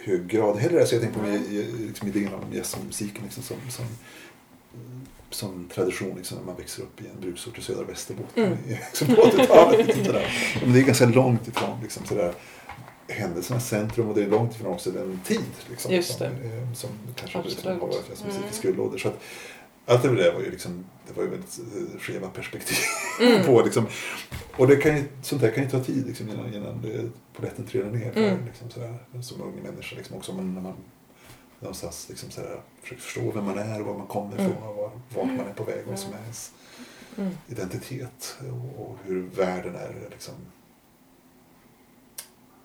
hög grad heller. Så jag tänker på mig, liksom, idén om jazzmusiken liksom, som, som, som tradition liksom, när man växer upp i en bruksort i södra Västerbotten Mm. liksom, på 80-talet. Liksom, sådär. Men det är ganska långt ifrån liksom, sådär, händelsernas centrum och det är långt ifrån också den tid liksom, som, det. eh, som kanske liksom, har varit jazzmusik Mm. i skuldlådor. Så att, allt det där var ju, liksom, det var ju väldigt eh, skeva perspektiv Mm. på. Liksom. Och det kan ju, sånt där kan ju ta tid liksom, innan, innan det, polletten trillar ner. För, Mm. liksom, sådär, som ung människa. Liksom, också men när man någonstans liksom, sådär, försöker förstå vem man är och var man kommer Mm. ifrån och var, vart man är på väg och vad som är ens Mm. identitet och, och hur världen är liksom,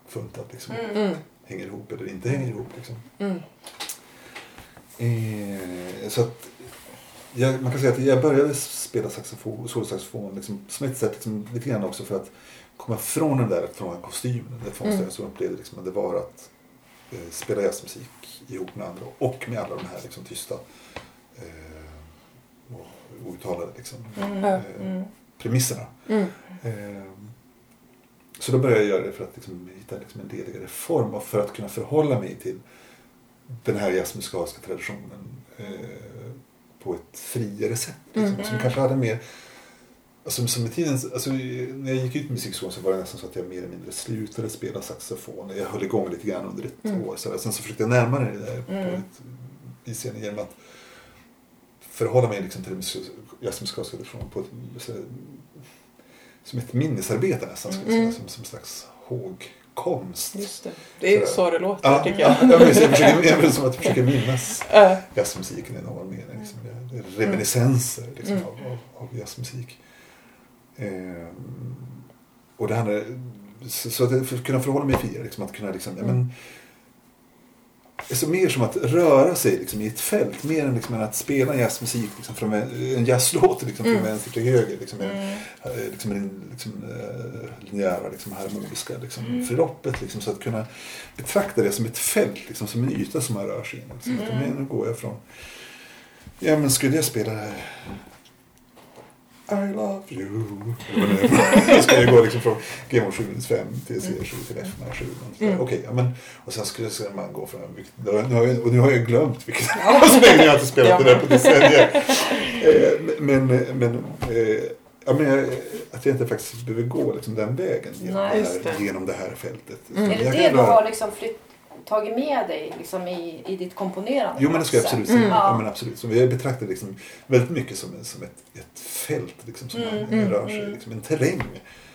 funtad. Liksom, Mm. Mm. Hänger ihop eller inte hänger ihop. Liksom. Mm. Eh, så att jag, man kan säga att jag började spela saxofon, solosaxofon liksom, som ett sätt liksom, lite grann också för att komma från den där trånga kostymen. Det första Mm. jag upplevde liksom, det var att eh, spela jazzmusik ihop med andra och med alla de här liksom, tysta eh, och outtalade liksom, Mm. Ja. Mm. premisserna. Mm. Eh, så då började jag göra det för att liksom, hitta liksom, en ledigare form och för att kunna förhålla mig till den här jazzmusikaliska traditionen eh, på ett friare sätt. Liksom, Mm. Som kanske hade mer Alltså, som med tiden, alltså, när jag gick ut musikskolan så var det nästan så att jag mer eller mindre slutade spela saxofon. Jag höll igång lite grann under ett Mm. år. Så där. Sen så försökte jag närma mig det där på Mm. ett vis genom att förhålla mig liksom till jazzmusikaliska traditionen på ett, så, som ett minnesarbete nästan. Mm. säga, som, som en slags hågkomst. Just det. Det är så det låter Ja, tycker ja, jag. jag, jag, försöker, jag är som att jag försöker minnas Ja. jazzmusiken i någon mening. Liksom. Det är reminiscenser liksom, Mm. av, av, jazzmusik. Ehm, och det handlar, så, så att kunna förhålla mig friare, liksom, att kunna liksom, ja, men, Alltså mer som att röra sig liksom, i ett fält, mer än liksom, än att spela jazzmusik liksom, från en, jazzlåt liksom, från Mm. vänster till höger. Liksom, Mm. eh, liksom, en, liksom, eh, linjära, liksom, harmoniska liksom, Mm. förloppet. Liksom, så att kunna betrakta det som ett fält, liksom, som en yta som man rör sig in. Liksom. Mm. Mm. Nu går jag från... Ja, men skulle jag spela... I love you. Det ska jag gå liksom från Game of 7 5 till C7 till F7. Mm. Okej, ja, men och sen skulle man gå från... Nu har jag, och nu har jag glömt vilket aspekt jag har inte spelat det där på decennier. Eh, Men, men, eh, ja, men jag, att jag inte faktiskt behöver gå liksom den vägen genom, Nej, det, här, det. genom det här fältet. Mm. Är det det du har liksom flytt, tagit med dig liksom i, i ditt komponerande? Jo men det ska jag absolut säga. Mm. Ja. men absolut. Så jag betraktar det liksom väldigt mycket som, som ett, ett fält liksom, som Mm, man mm, rör sig i. mm. Liksom en terräng.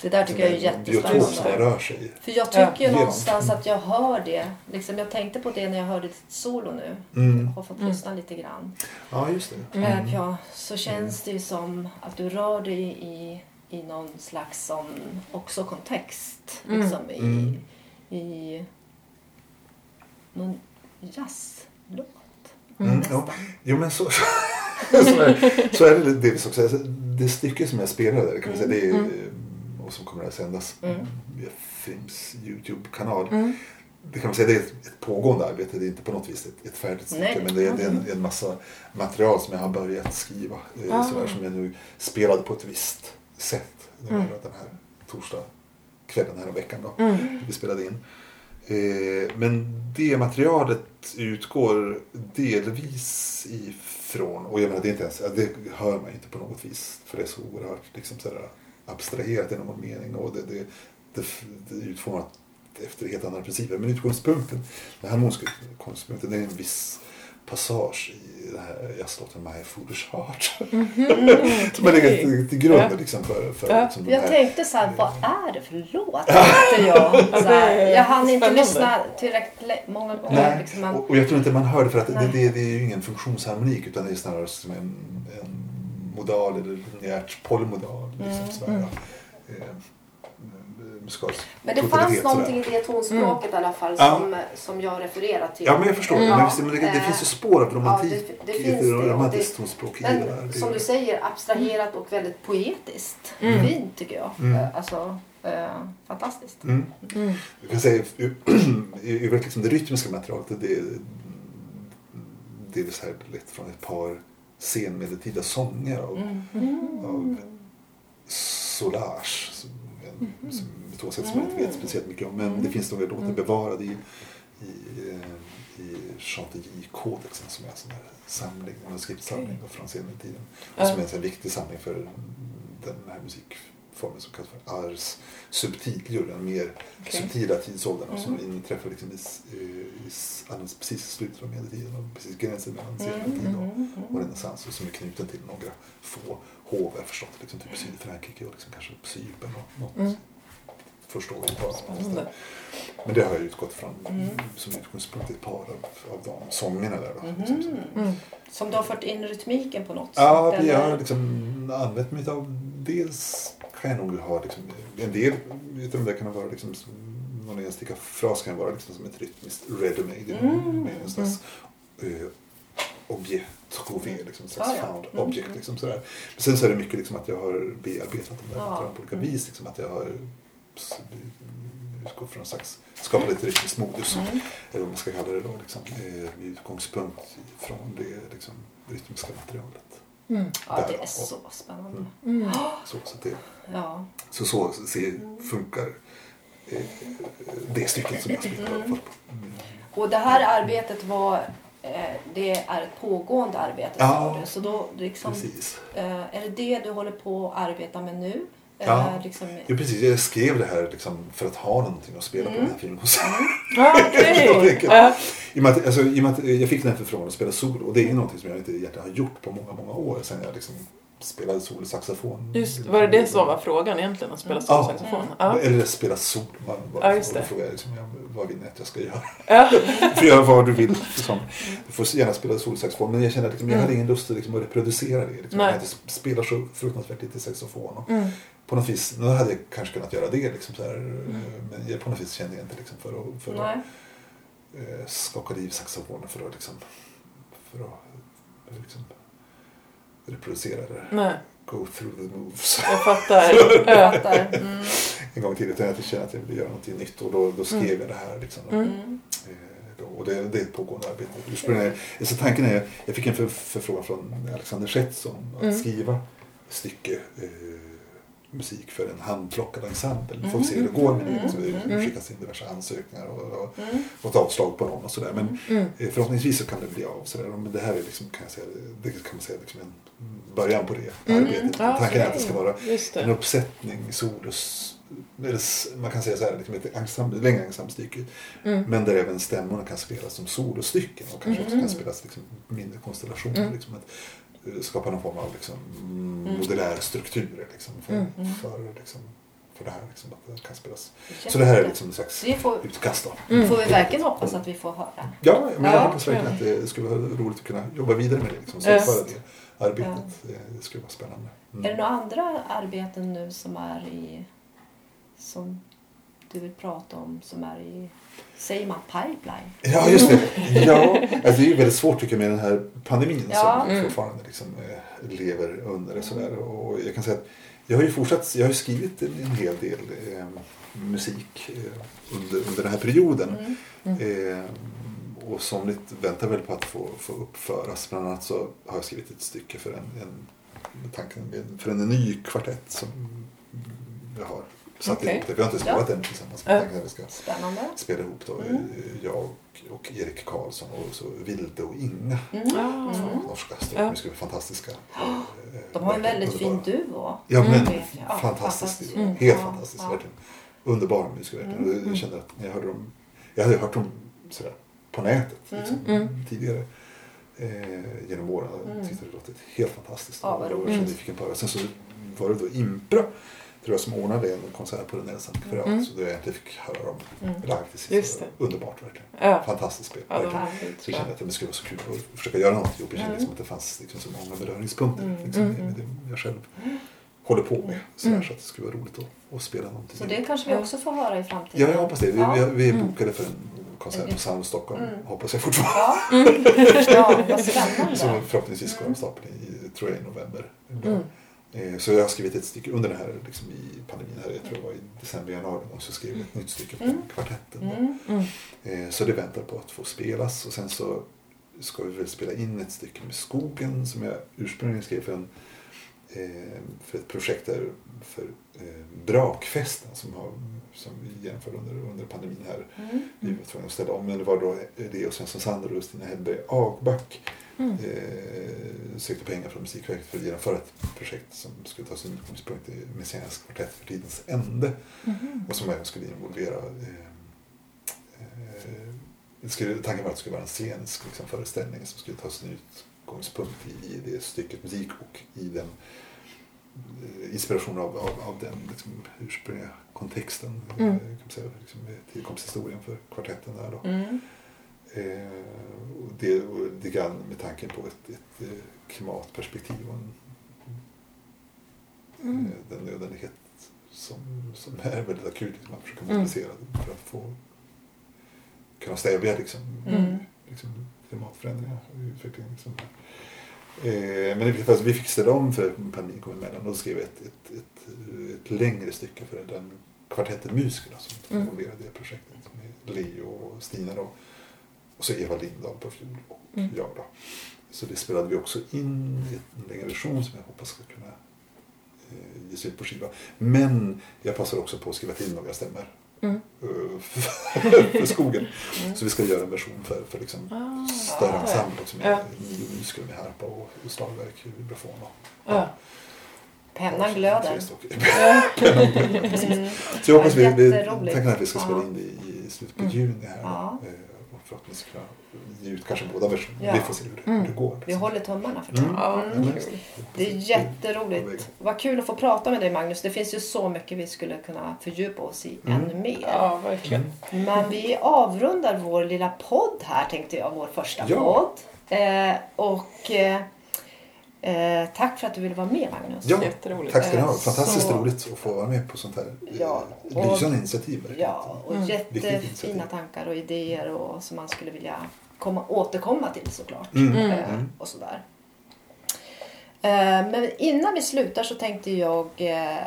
Det där tycker jag är jättespännande. man rör sig i. För jag tycker ju Ja. någonstans att jag hör det. Liksom, jag tänkte på det när jag hörde ditt solo nu. Mm. Jag har fått Mm. lyssna lite grann. Ja, just det. Mm. Ja, så känns det ju som att du rör dig i, i någon slags som också kontext. Mm. Liksom i, Mm. i någon jazzlåt. Mm, ja. Jo men så, så, är, så är det delvis också. Alltså, Det stycke som jag spelar där kan man säga, det är, Mm. eh, och som kommer att sändas Mm. via Frims Youtube-kanal. Mm. Det kan man säga det är ett, ett pågående arbete. Det är inte på något vis ett, ett färdigt stycke. Men det är, det är en, en massa material som jag har börjat skriva. Eh, Ah. sådär, som jag nu spelade på ett visst sätt. Nu Mm. Den här torsdag kvällen här veckan. Då, Mm. vi spelade in. Eh, men det materialet utgår delvis ifrån, och jag menar det är inte ens, det hör man inte på något vis. För det är så oerhört liksom, sådär, abstraherat i någon mening. Och det, det, det, det är utformat efter helt andra principer. Men utgångspunkten, den harmoniska utgångspunkten, det är en viss passage i den här jazzlåten My Foolish Heart. Som har legat till, grund Ja. liksom, för, för Ja. liksom, Jag här- tänkte så här, vad är det för låt? Jag. Så här, jag hann inte spännande. lyssna tillräckligt många gånger. Liksom, men, och, och jag tror inte man hör det för att det, det, det är ju ingen funktionsharmonik utan det är snarare som en, en modal eller linjärt polymodal. Liksom, Mm, sådär, mm. eh, musikalisk men det fanns någonting i det tonspråket i alla fall Ja. som, som jag refererar till. Ja men jag förstår. Mm. Men, visst, men det, det finns ju spår av romantik. ja, det- det i finns det, romantiskt det- tonspråk i det där. Men Det- som du säger, abstraherat och väldigt poetiskt. Mm. Fint tycker jag. Mm. Eh, Alltså, eh, fantastiskt. Mm. Mm. Jag kan säga i liksom det rytmiska materialet det, det, det är så här lätt från ett par senmedeltida sånger av, Mm. av Solage. Som, en, som, ett åsikt som jag inte vet speciellt mycket om. Men det finns några låtar bevarade i, i, eh, Chantilly-kodexen som är en sån här samling, manuskriptsamling Okej. från senare tiden. Och som är en sån viktig samling för den här musikformen som kallas för ars subtilior, den mer Okej. subtila tidsåldern och som Mm. inträffar liksom i, eh, i, alldeles precis i slutet av medeltiden och precis gränsen mellan Mm, senare och, mm, och renässans och som är knuten till några få hov, jag förstått, liksom, typ Sydfrankrike och liksom kanske Cypern och något Mm. Första året bara. Spännande. Men det har jag utgått från Mm. som utgångspunkt i ett par av, av de sångerna där. Då, liksom, som- Mm. Som du har fått in rytmiken på något Ja, sätt? vi har eller? liksom använt mig av dels kan jag nog ha liksom, en del utav det kan vara liksom någon enstaka fras kan vara liksom som ett rytmiskt ready-made Mm. med en slags eh, objekt trouvé, liksom, en slags Ja, ja. found Mm. object. Liksom, sådär. Men sen så är det mycket liksom att jag har bearbetat de där Ja. materialen på olika Mm. vis. Liksom, att jag har utgått från en slags, skapat ett modus Mm. eller vad man ska kalla det då, liksom, med utgångspunkt från det liksom, rytmiska materialet. Mm. Ja, det är så spännande. Mm. Så, så, det, Ja. så, så ser, funkar eh, det stycket som jag spelar Mm. Mm. Och det här arbetet var, eh, det är ett pågående arbete Ja. Så då liksom, Precis. eh, är det det du håller på att arbeta med nu? Ja. Eh, liksom, Ja, precis. Jag skrev det här liksom, för att ha någonting att spela på Mm. den här filmkonserten. Ja, Jag Okej. tänker- Ja. I och med att, alltså, i och med att jag fick den här förfrågan att spela solo och det är någonting som jag inte har gjort på många, många år sedan jag liksom spelade solosaxofon. Just, var det det som var frågan egentligen? Att spela Ja. solsaxofon? Ja. Eller spela solo. Man, bara, Ja, då frågar jag liksom, ja, vad vill ni att jag ska göra? Ja. Göra vad du vill. Liksom. Du får gärna spela solsaxofon. Men jag kände att liksom, jag hade ingen lust att, liksom, att reproducera det. Liksom. Nej. Jag spelar så fruktansvärt lite saxofon. Och Mm. på något vis, nu hade jag kanske kunnat göra det. Liksom, så här, Mm. Men på något vis kände jag inte liksom, för att, för Nej. att eh, skaka liv saxofonen. För att, liksom, för att liksom, reproducera det. Nej, Go through the moves. jag fattar. Jag fattar. Mm. en gång till. Utan jag kände att jag ville göra någonting nytt. Och då, då skrev Mm. jag det här. Liksom, Mm. Eh, då, och det, det är ett pågående arbete. Så tanken är, jag fick en för, förfrågan från Alexander Schett om att Mm. skriva stycke eh, musik för en handplockad ensemble. Vi får Mm. se hur det går med det. Mm. Så det Mm. skickas in diverse ansökningar och, och Mm. fått avslag på någon och sådär. Men Mm. eh, förhoppningsvis så kan det bli av. Sådär. Men det här är liksom, kan jag säga, det kan man säga, liksom en början på det Mm. arbetet. Ja, Tanken är att det ska vara en uppsättning solus eller s- man kan säga så här, liksom ett längre ensemblestycke. Mm. Men där även stämmorna kan spelas som solostycken och kanske också Mm. kan spelas liksom mindre konstellationer. Mm. Liksom att skapa någon form av liksom, mm, Mm. modulär struktur liksom, för, Mm. Mm. för, liksom, för det här. Liksom, att det kan spelas. Jätte- Så det här är liksom en slags Det får, utkast. Då. Mm. får vi verkligen hoppas att vi får höra. Ja, men jag Ja, hoppas verkligen att det skulle vara roligt att kunna jobba vidare med det. Liksom, slutföra det arbetet. Det, det skulle vara spännande. Mm. Är det några andra arbeten nu som är i... Som du vill prata om som är i... Säger man pipeline? Ja, just det. Ja, alltså det är väldigt svårt tycker jag med den här pandemin Ja. som Mm. fortfarande liksom, eh, lever under. Och, sådär. och jag kan säga att jag har ju fortsatt, jag har ju skrivit en, en hel del eh, musik eh, under, under den här perioden. Mm. Eh, och somligt väntar väl på att få, få uppföras. Bland annat så har jag skrivit ett stycke för en, en, tanken för en ny kvartett som jag har satt Okej. ihop. Det. Vi har inte spelat Ja. den tillsammans. Men Ja. är att vi ska Spännande. spela ihop då, Mm. jag och Erik Karlsson och så Vilde och Inga. Mm. Två Mm. norska Ja. stråkmusiker, fantastiska. eh, De har en väldigt fin duo. Ja, men Mm. Ja. Mm. Mm. Helt Ja, fantastiskt, ja. verkligen. Underbara musiker verkligen. Mm. Jag kände att när jag hörde dem, jag hade hört dem sådär, på nätet liksom, Mm. tidigare. Eh, genom åren. Jag Mm. tyckte det låtit helt fantastiskt. Ja, vad och jag var roligt. så nyfiken på det. Sen så var det då Impra tror jag som ordnade en konsert på den Nelson Akvariat. Mm. Så där jag inte fick höra dem Mm. live till sist. Underbart verkligen. Ja. Fantastiskt spel. Ja, det verkligen. Så jag kände att det skulle vara så kul att försöka göra något ihop. Jag kände Mm. liksom att det fanns liksom så många beröringspunkter Mm. liksom, Mm. med det jag själv håller på med. Så, Mm. så att det skulle vara roligt att, att spela någonting. Så det kanske vi också får höra i framtiden. Ja, jag hoppas det. Vi, Ja. vi, vi är Mm. bokade för en konsert på Sound Stockholm. Mm. Hoppas jag fortfarande. Ja, ja vad Som spännande. förhoppningsvis går av Mm. stapeln i, tror jag, i november. Eh, Så jag har skrivit ett stycke under den här liksom, i pandemin. Här, jag tror det var i december, januari. någon gång, Så skrev jag ett nytt stycke på Mm. kvartetten. Mm. Mm. Eh, Så det väntar på att få spelas. Och sen så ska vi väl spela in ett stycke med skogen som jag ursprungligen skrev för en, eh, för ett projekt där för Brakfesten som, har, som vi genomförde under, under pandemin här. Mm. Vi var tvungna att ställa om, men det var då Leo Svensson Sander och Stina Hellberg Agback Mm. eh, sökte pengar från Musikverket för att genomföra ett projekt som skulle ta sin utgångspunkt i Messiansk kvartett för tidens ände Mhm. och som även skulle involvera eh, eh, skulle, tanken var att det skulle vara en scenisk liksom, föreställning som skulle ta sin utgångspunkt i, i det stycket musik och i den eh, inspiration av, av, av den liksom, ursprungliga kontexten, Mm. eh, kan man säga, liksom, tillkomsthistorien för kvartetten där då. Mm. Eh, och det, och det grann med tanken på ett, ett, eh, klimatperspektiv och en, Mm. eh, den nödvändighet som, som är väldigt akut. Liksom, att försöka Mm. mobilisera för att få kunna stävja liksom, Mm. liksom, klimatförändringar och utveckling. Liksom. Eh, men i vilket fall, så vi fick ställa om för pandemin kom emellan och då skrev jag ett, ett, ett, ett längre stycke för den kvartetten musiker då, som Mm. involverade det projektet med Leo och Stina då. Och så Eva Lindahl på fiol och Mm. jag då. Så det spelade vi också in i en längre version som jag hoppas ska kunna eh, ges ut på skiva. Men jag passar också på att skriva till några stämmor Mm. eh, för skogen. Mm. Så vi ska göra en version för, för liksom Ah. större ensemble Ja. nio musiker med harpa och slagverk, vibrafon och Ja. Pennan glöder. Pennan. Så jag hoppas vi, vi, tanken är att vi ska spela in det i slutet på juni här. Ja. Förhoppningsvis kunna ge ut kanske båda versionerna. Ja. Vi får se hur, Mm. hur det går. Vi håller tummarna för det. Mm. Mm. Det är jätteroligt. Vad kul att få prata med dig Magnus. Det finns ju så mycket vi skulle kunna fördjupa oss i Mm. ännu mer. Ja, verkligen. Men vi avrundar vår lilla podd här tänkte jag. Vår första Ja. podd. Eh, och eh, eh, tack för att du ville vara med Magnus. Ja, Jätteroligt. tack ska ni ha. Eh, Fantastiskt så- roligt att få vara med på sånt här Ja, eh, och- lysande initiativ. verkligen. Ja, och Mm. Jättefina tankar och idéer och som man skulle vilja komma, återkomma till såklart. Mm. Mm. Eh, Mm. och sådär. Eh, men innan vi slutar så tänkte jag eh,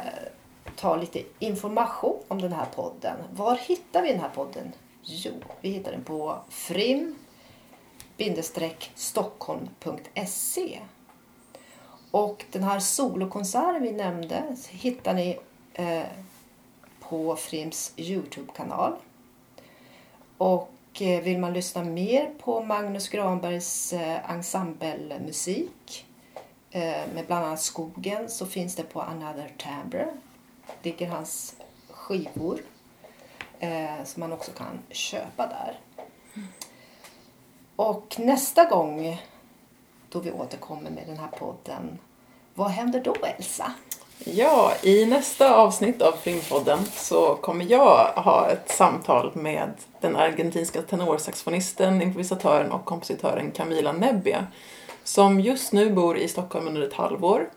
ta lite information om den här podden. Var hittar vi den här podden? Jo, vi hittar den på frim stockholm.se och den här solokonserten vi nämnde hittar ni eh, på Frims Youtube-kanal. Och eh, vill man lyssna mer på Magnus Granbergs eh, ensemblemusik eh, med bland annat Skogen så finns det på Another Timbre. ligger hans skivor eh, som man också kan köpa där. Och nästa gång då vi återkommer med den här podden, vad händer då Elsa? Ja, i nästa avsnitt av Filmpodden så kommer jag ha ett samtal med den argentinska tenorsaxofonisten, improvisatören och kompositören Camila Nebbia som just nu bor i Stockholm under ett halvår.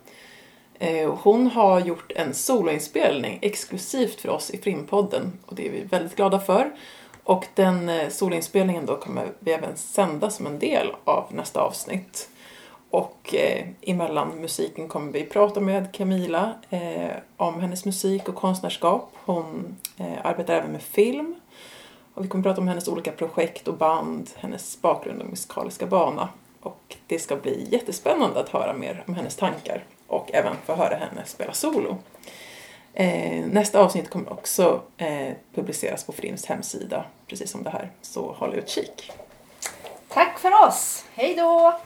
Eh, hon har gjort en soloinspelning exklusivt för oss i Frimpodden och det är vi väldigt glada för. Och den eh, soloinspelningen då kommer vi även sända som en del av nästa avsnitt. Och eh, emellan musiken kommer vi prata med Camila eh, om hennes musik och konstnärskap. Hon eh, arbetar även med film. Och vi kommer prata om hennes olika projekt och band, hennes bakgrund och musikaliska bana. Och det ska bli jättespännande att höra mer om hennes tankar och även få höra henne spela solo. Eh, nästa avsnitt kommer också eh, publiceras på Frims hemsida, precis som det här. Så håll utkik. Tack för oss! Hej då!